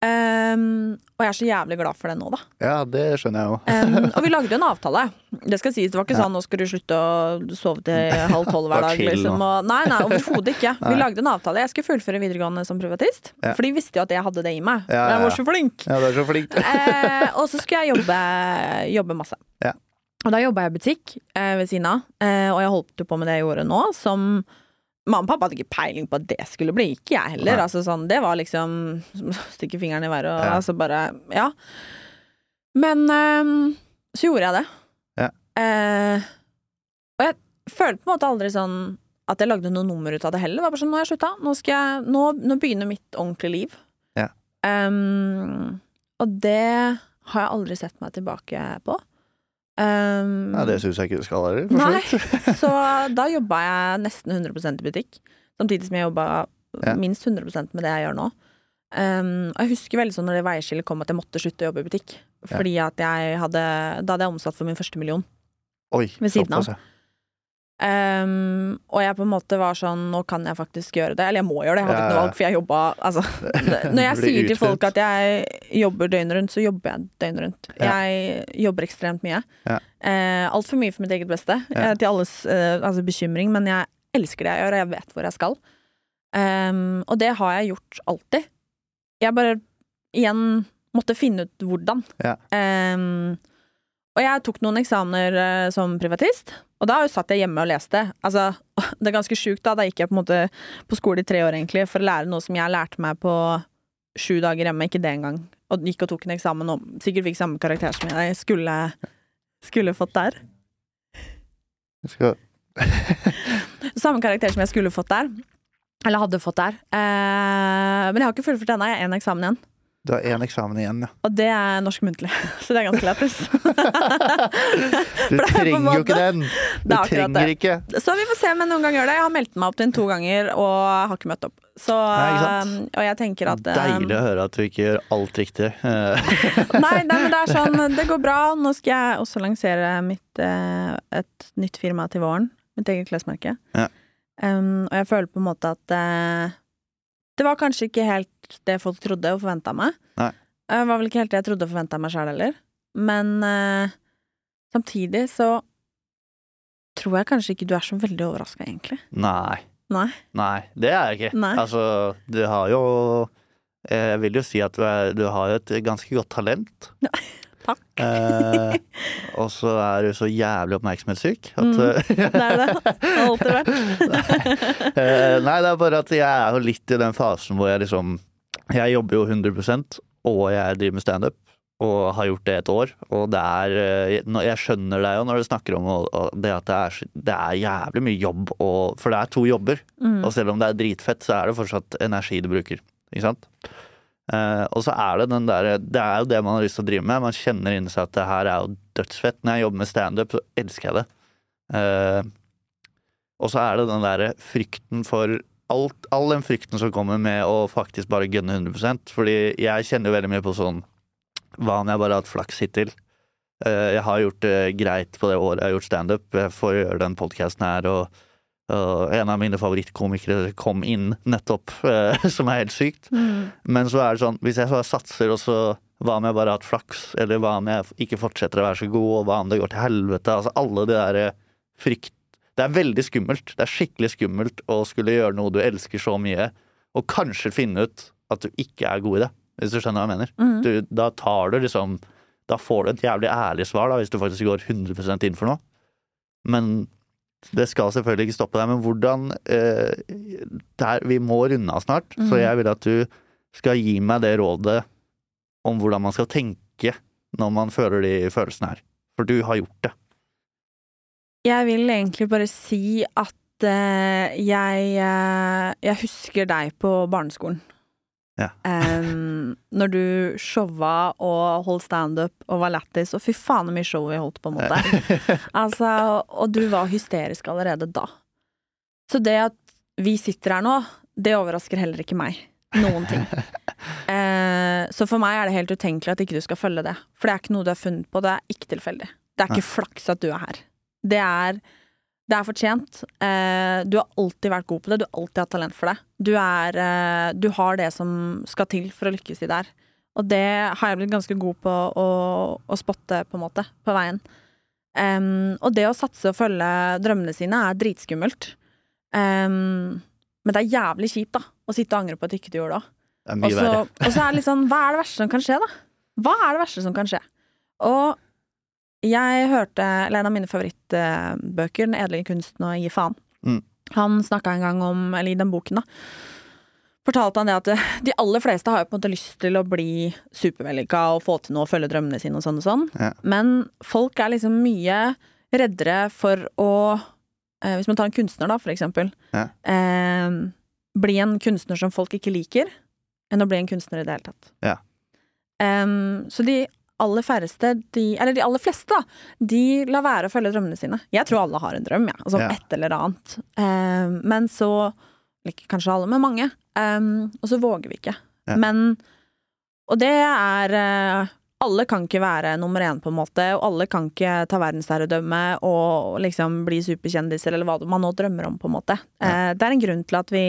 Um, og jeg er så jævlig glad for det nå, da. Ja, det skjønner jeg jo. Um, og vi lagde en avtale. Det skal sies, det var ikke Ja. sånn 'nå skal du slutte å sove til halv tolv hver dag'. Liksom, og, nei, nei, overhodet ikke. Vi lagde en avtale. Jeg skulle fullføre videregående som privatist, Ja. for de visste jo at jeg hadde det i meg. Ja, Jeg var så flink. Ja, det er så flink. uh, og så skulle jeg jobbe, jobbe masse. Ja. Og da jobba jeg i butikk uh, ved siden av, uh, og jeg holdt jo på med det jeg gjorde nå, som Mamma og pappa hadde ikke peiling på at det skulle bli. Ikke jeg heller. Altså, sånn, det var liksom Stikke fingeren i været og Ja. altså bare Ja. Men ehm, så gjorde jeg det. Ja. Eh, og jeg følte på en måte aldri sånn at jeg lagde noe nummer ut av det heller. Det var bare sånn, nå har jeg slutta. Nå, jeg, nå, nå begynner mitt ordentlige liv. Ja. Um, og det har jeg aldri sett meg tilbake på. Ehm, Ja, det syns jeg ikke du skal heller. Nei, så da jobba jeg nesten 100 i butikk. Samtidig som jeg jobba Ja. minst 100% med det jeg gjør nå. Um, og jeg husker veldig sånn når det veiskillet kom at jeg måtte slutte å jobbe i butikk. Ja. Fordi at jeg hadde Da hadde jeg omsatt for min første million. Oi, Ved siden av. ja. Ehm, og jeg på en måte var sånn Nå kan jeg faktisk gjøre det. Eller jeg må gjøre det, jeg hadde Ja, ikke noe valg, for jeg jobba altså, Når jeg sier til folk at jeg jobber døgnet rundt, så jobber jeg døgnet rundt. Ja. Jeg jobber ekstremt mye. Ja. Uh, Altfor mye for mitt eget beste, Ja. eh, til alles uh, altså bekymring, men jeg elsker det jeg gjør, og jeg vet hvor jeg skal. Um, og det har jeg gjort alltid. Jeg bare igjen måtte finne ut hvordan. Ja. Ehm, og jeg tok noen eksamener uh, som privatist, og da satt jeg hjemme og leste. Altså, det er ganske sjukt, da. Da gikk jeg på på skole i tre år, egentlig, for å lære noe som jeg lærte meg på sju dager hjemme, ikke det engang. Og gikk og tok en eksamen og sikkert fikk samme karakter som jeg skulle, skulle fått der. Samme karakter som jeg skulle fått der. Eller hadde fått der. Eh, men jeg har ikke fullført ennå. Jeg har én eksamen igjen. Du har én eksamen igjen, ja. Og det er norsk muntlig. Så det er ganske lættis. Du er trenger jo ikke den! Du er trenger det. ikke. Så vi får se om jeg noen gang gjør det. Jeg har meldt meg opp til den to ganger og har ikke møtt opp. Så, Nei, um, og jeg tenker at um, Deilig å høre at du ikke gjør alt riktig. Eh, Nei, nei, men det er sånn, det går bra. Nå skal jeg også lansere mitt, eh, et nytt firma til våren. Mitt eget klesmerke. Ja. Um, og jeg føler på en måte at uh, det var kanskje ikke helt det folk trodde og forventa meg. Nei. Det var vel ikke helt det jeg trodde og forventa meg sjøl heller. Men eh, samtidig så tror jeg kanskje ikke du er så veldig overraska, egentlig. nei. Nei. Nei, det er jeg ikke. Nei. Altså, du har jo eh, Jeg vil jo si at du, er, du har et ganske godt talent. Takk. Eh, og så er du så jævlig oppmerksomhetssyk at Mm. eh, Det er det. Det har alltid vært. Eh, Nei, det er bare at jeg er jo litt i den fasen hvor jeg liksom Jeg jobber jo 100 og jeg driver med standup. Og har gjort det et år. Og det er eh, Jeg skjønner deg jo når du snakker om det at det er, det er jævlig mye jobb. Og, for det er to jobber. Mm. Og selv om det er dritfett, så er det fortsatt energi du bruker. Ikke sant? Uh, og så er det den der Det er jo det man har lyst til å drive med. Man kjenner inni seg at det her er jo dødsfett. Når jeg jobber med standup, så elsker jeg det. Uh, og så er det den derre frykten for alt, All den frykten som kommer med å faktisk bare gønne 100% Fordi jeg kjenner jo veldig mye på sånn Hva om jeg bare har hatt flaks hittil? Eh, jeg har gjort det greit på det året jeg har gjort standup. Jeg får gjøre den podkasten her, og, og en av mine favorittkomikere kom inn nettopp, eh, som er helt sykt. Mm. Men så er det sånn, hvis jeg så satser, og så hva om jeg bare har hatt flaks, eller hva om jeg ikke fortsetter å være så god, og hva om det går til helvete? Altså alle de der eh, frykt Det er veldig skummelt. Det er skikkelig skummelt å skulle gjøre noe du elsker så mye, og kanskje finne ut at du ikke er god i det, hvis du skjønner hva jeg mener. Mm. Du, da tar du liksom Da får du et jævlig ærlig svar, da, hvis du faktisk går 100% inn for noe. Men det skal selvfølgelig ikke stoppe deg. Men hvordan eh, der, Vi må runde av snart, så Mhm. jeg vil at du skal gi meg det rådet om hvordan man skal tenke når man føler de følelsene her. For du har gjort det. Jeg vil egentlig bare si at eh, jeg, eh, jeg husker deg på barneskolen. Ja. Em, når du showa og holdt standup og var lættis, og fy faen så mye show vi holdt, på en måte. Altså, og du var hysterisk allerede da. Så det at vi sitter her nå, det overrasker heller ikke meg. Noen ting. Eh, så for meg er det helt utenkelig at ikke du skal følge det. For det er ikke noe du har funnet på, det er ikke tilfeldig. Det er ikke flaks at du er her. Det er, det er fortjent. Eh, du har alltid vært god på det, du har alltid hatt talent for det. Du, er, eh, du har det som skal til for å lykkes i det her. Og det har jeg blitt ganske god på å, å spotte, på en måte, på veien. Um, og det å satse og følge drømmene sine er dritskummelt. Um, men det er jævlig kjipt, da, å sitte og angre på at ikke du gjorde det. Det og så er det litt sånn, hva er det verste som kan skje, da? Hva er det verste som kan skje? Og jeg hørte, eller en av mine favorittbøker, Den edle kunsten å gi faen. Mm. Han snakka en gang om, eller i den boken, da, fortalte han det at eh, de aller fleste har jo på en måte lyst til å bli supervellykka og få til noe og følge drømmene sine og sånn og sånn. Ja. Men folk er liksom mye reddere for å eh, Hvis man tar en kunstner, da, for eksempel. Ja. Eh, bli en kunstner som folk ikke liker, enn å bli en kunstner i det hele tatt. Ja. Um, så de aller færreste, de, eller de aller fleste, da, de lar være å følge drømmene sine. Jeg tror alle har en drøm, ja, altså Ja. et eller annet. Um, men så Ikke kanskje alle, men mange. Um, og så våger vi ikke. Ja. Men Og det er eh, alle kan ikke være nummer én, på en måte, og alle kan ikke ta verdensherredømme og liksom bli superkjendiser, eller hva man nå drømmer om, på en måte. Eh, det er en grunn til at vi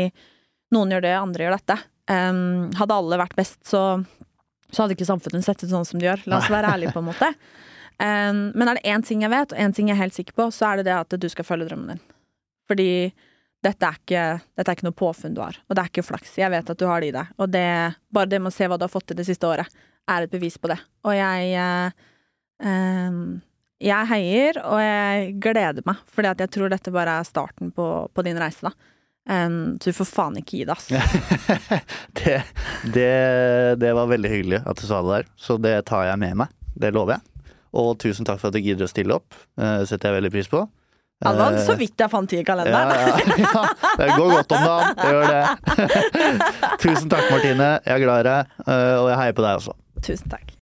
Noen gjør det, andre gjør dette. Hadde alle vært best, så, så hadde ikke samfunnet sett ut sånn som det gjør. La oss være ærlige, på en måte. Um, men er det én ting jeg vet, og én ting jeg er helt sikker på, så er det det at du skal følge drømmen din. Fordi dette er ikke, dette er ikke noe påfunn du har, og det er ikke flaks. Jeg vet at du har det i deg. Og det, bare det med å se hva du har fått til det siste året, er et bevis på det. Og jeg eh, Jeg heier, og jeg gleder meg, fordi at jeg tror dette bare er starten på, på din reise, da. Um, du får faen ikke gi deg, ass. det, det, det var veldig hyggelig at du sa det der, så det tar jeg med meg. Det lover jeg. Og tusen takk for at du gidder å stille opp. Uh, setter jeg veldig pris på. Ja, det var så vidt jeg fant tid i kalenderen. Ja, ja, ja. Det går godt om dagen. Det gjør det. Tusen takk, Martine. Jeg er glad i deg, og jeg heier på deg også. Tusen takk.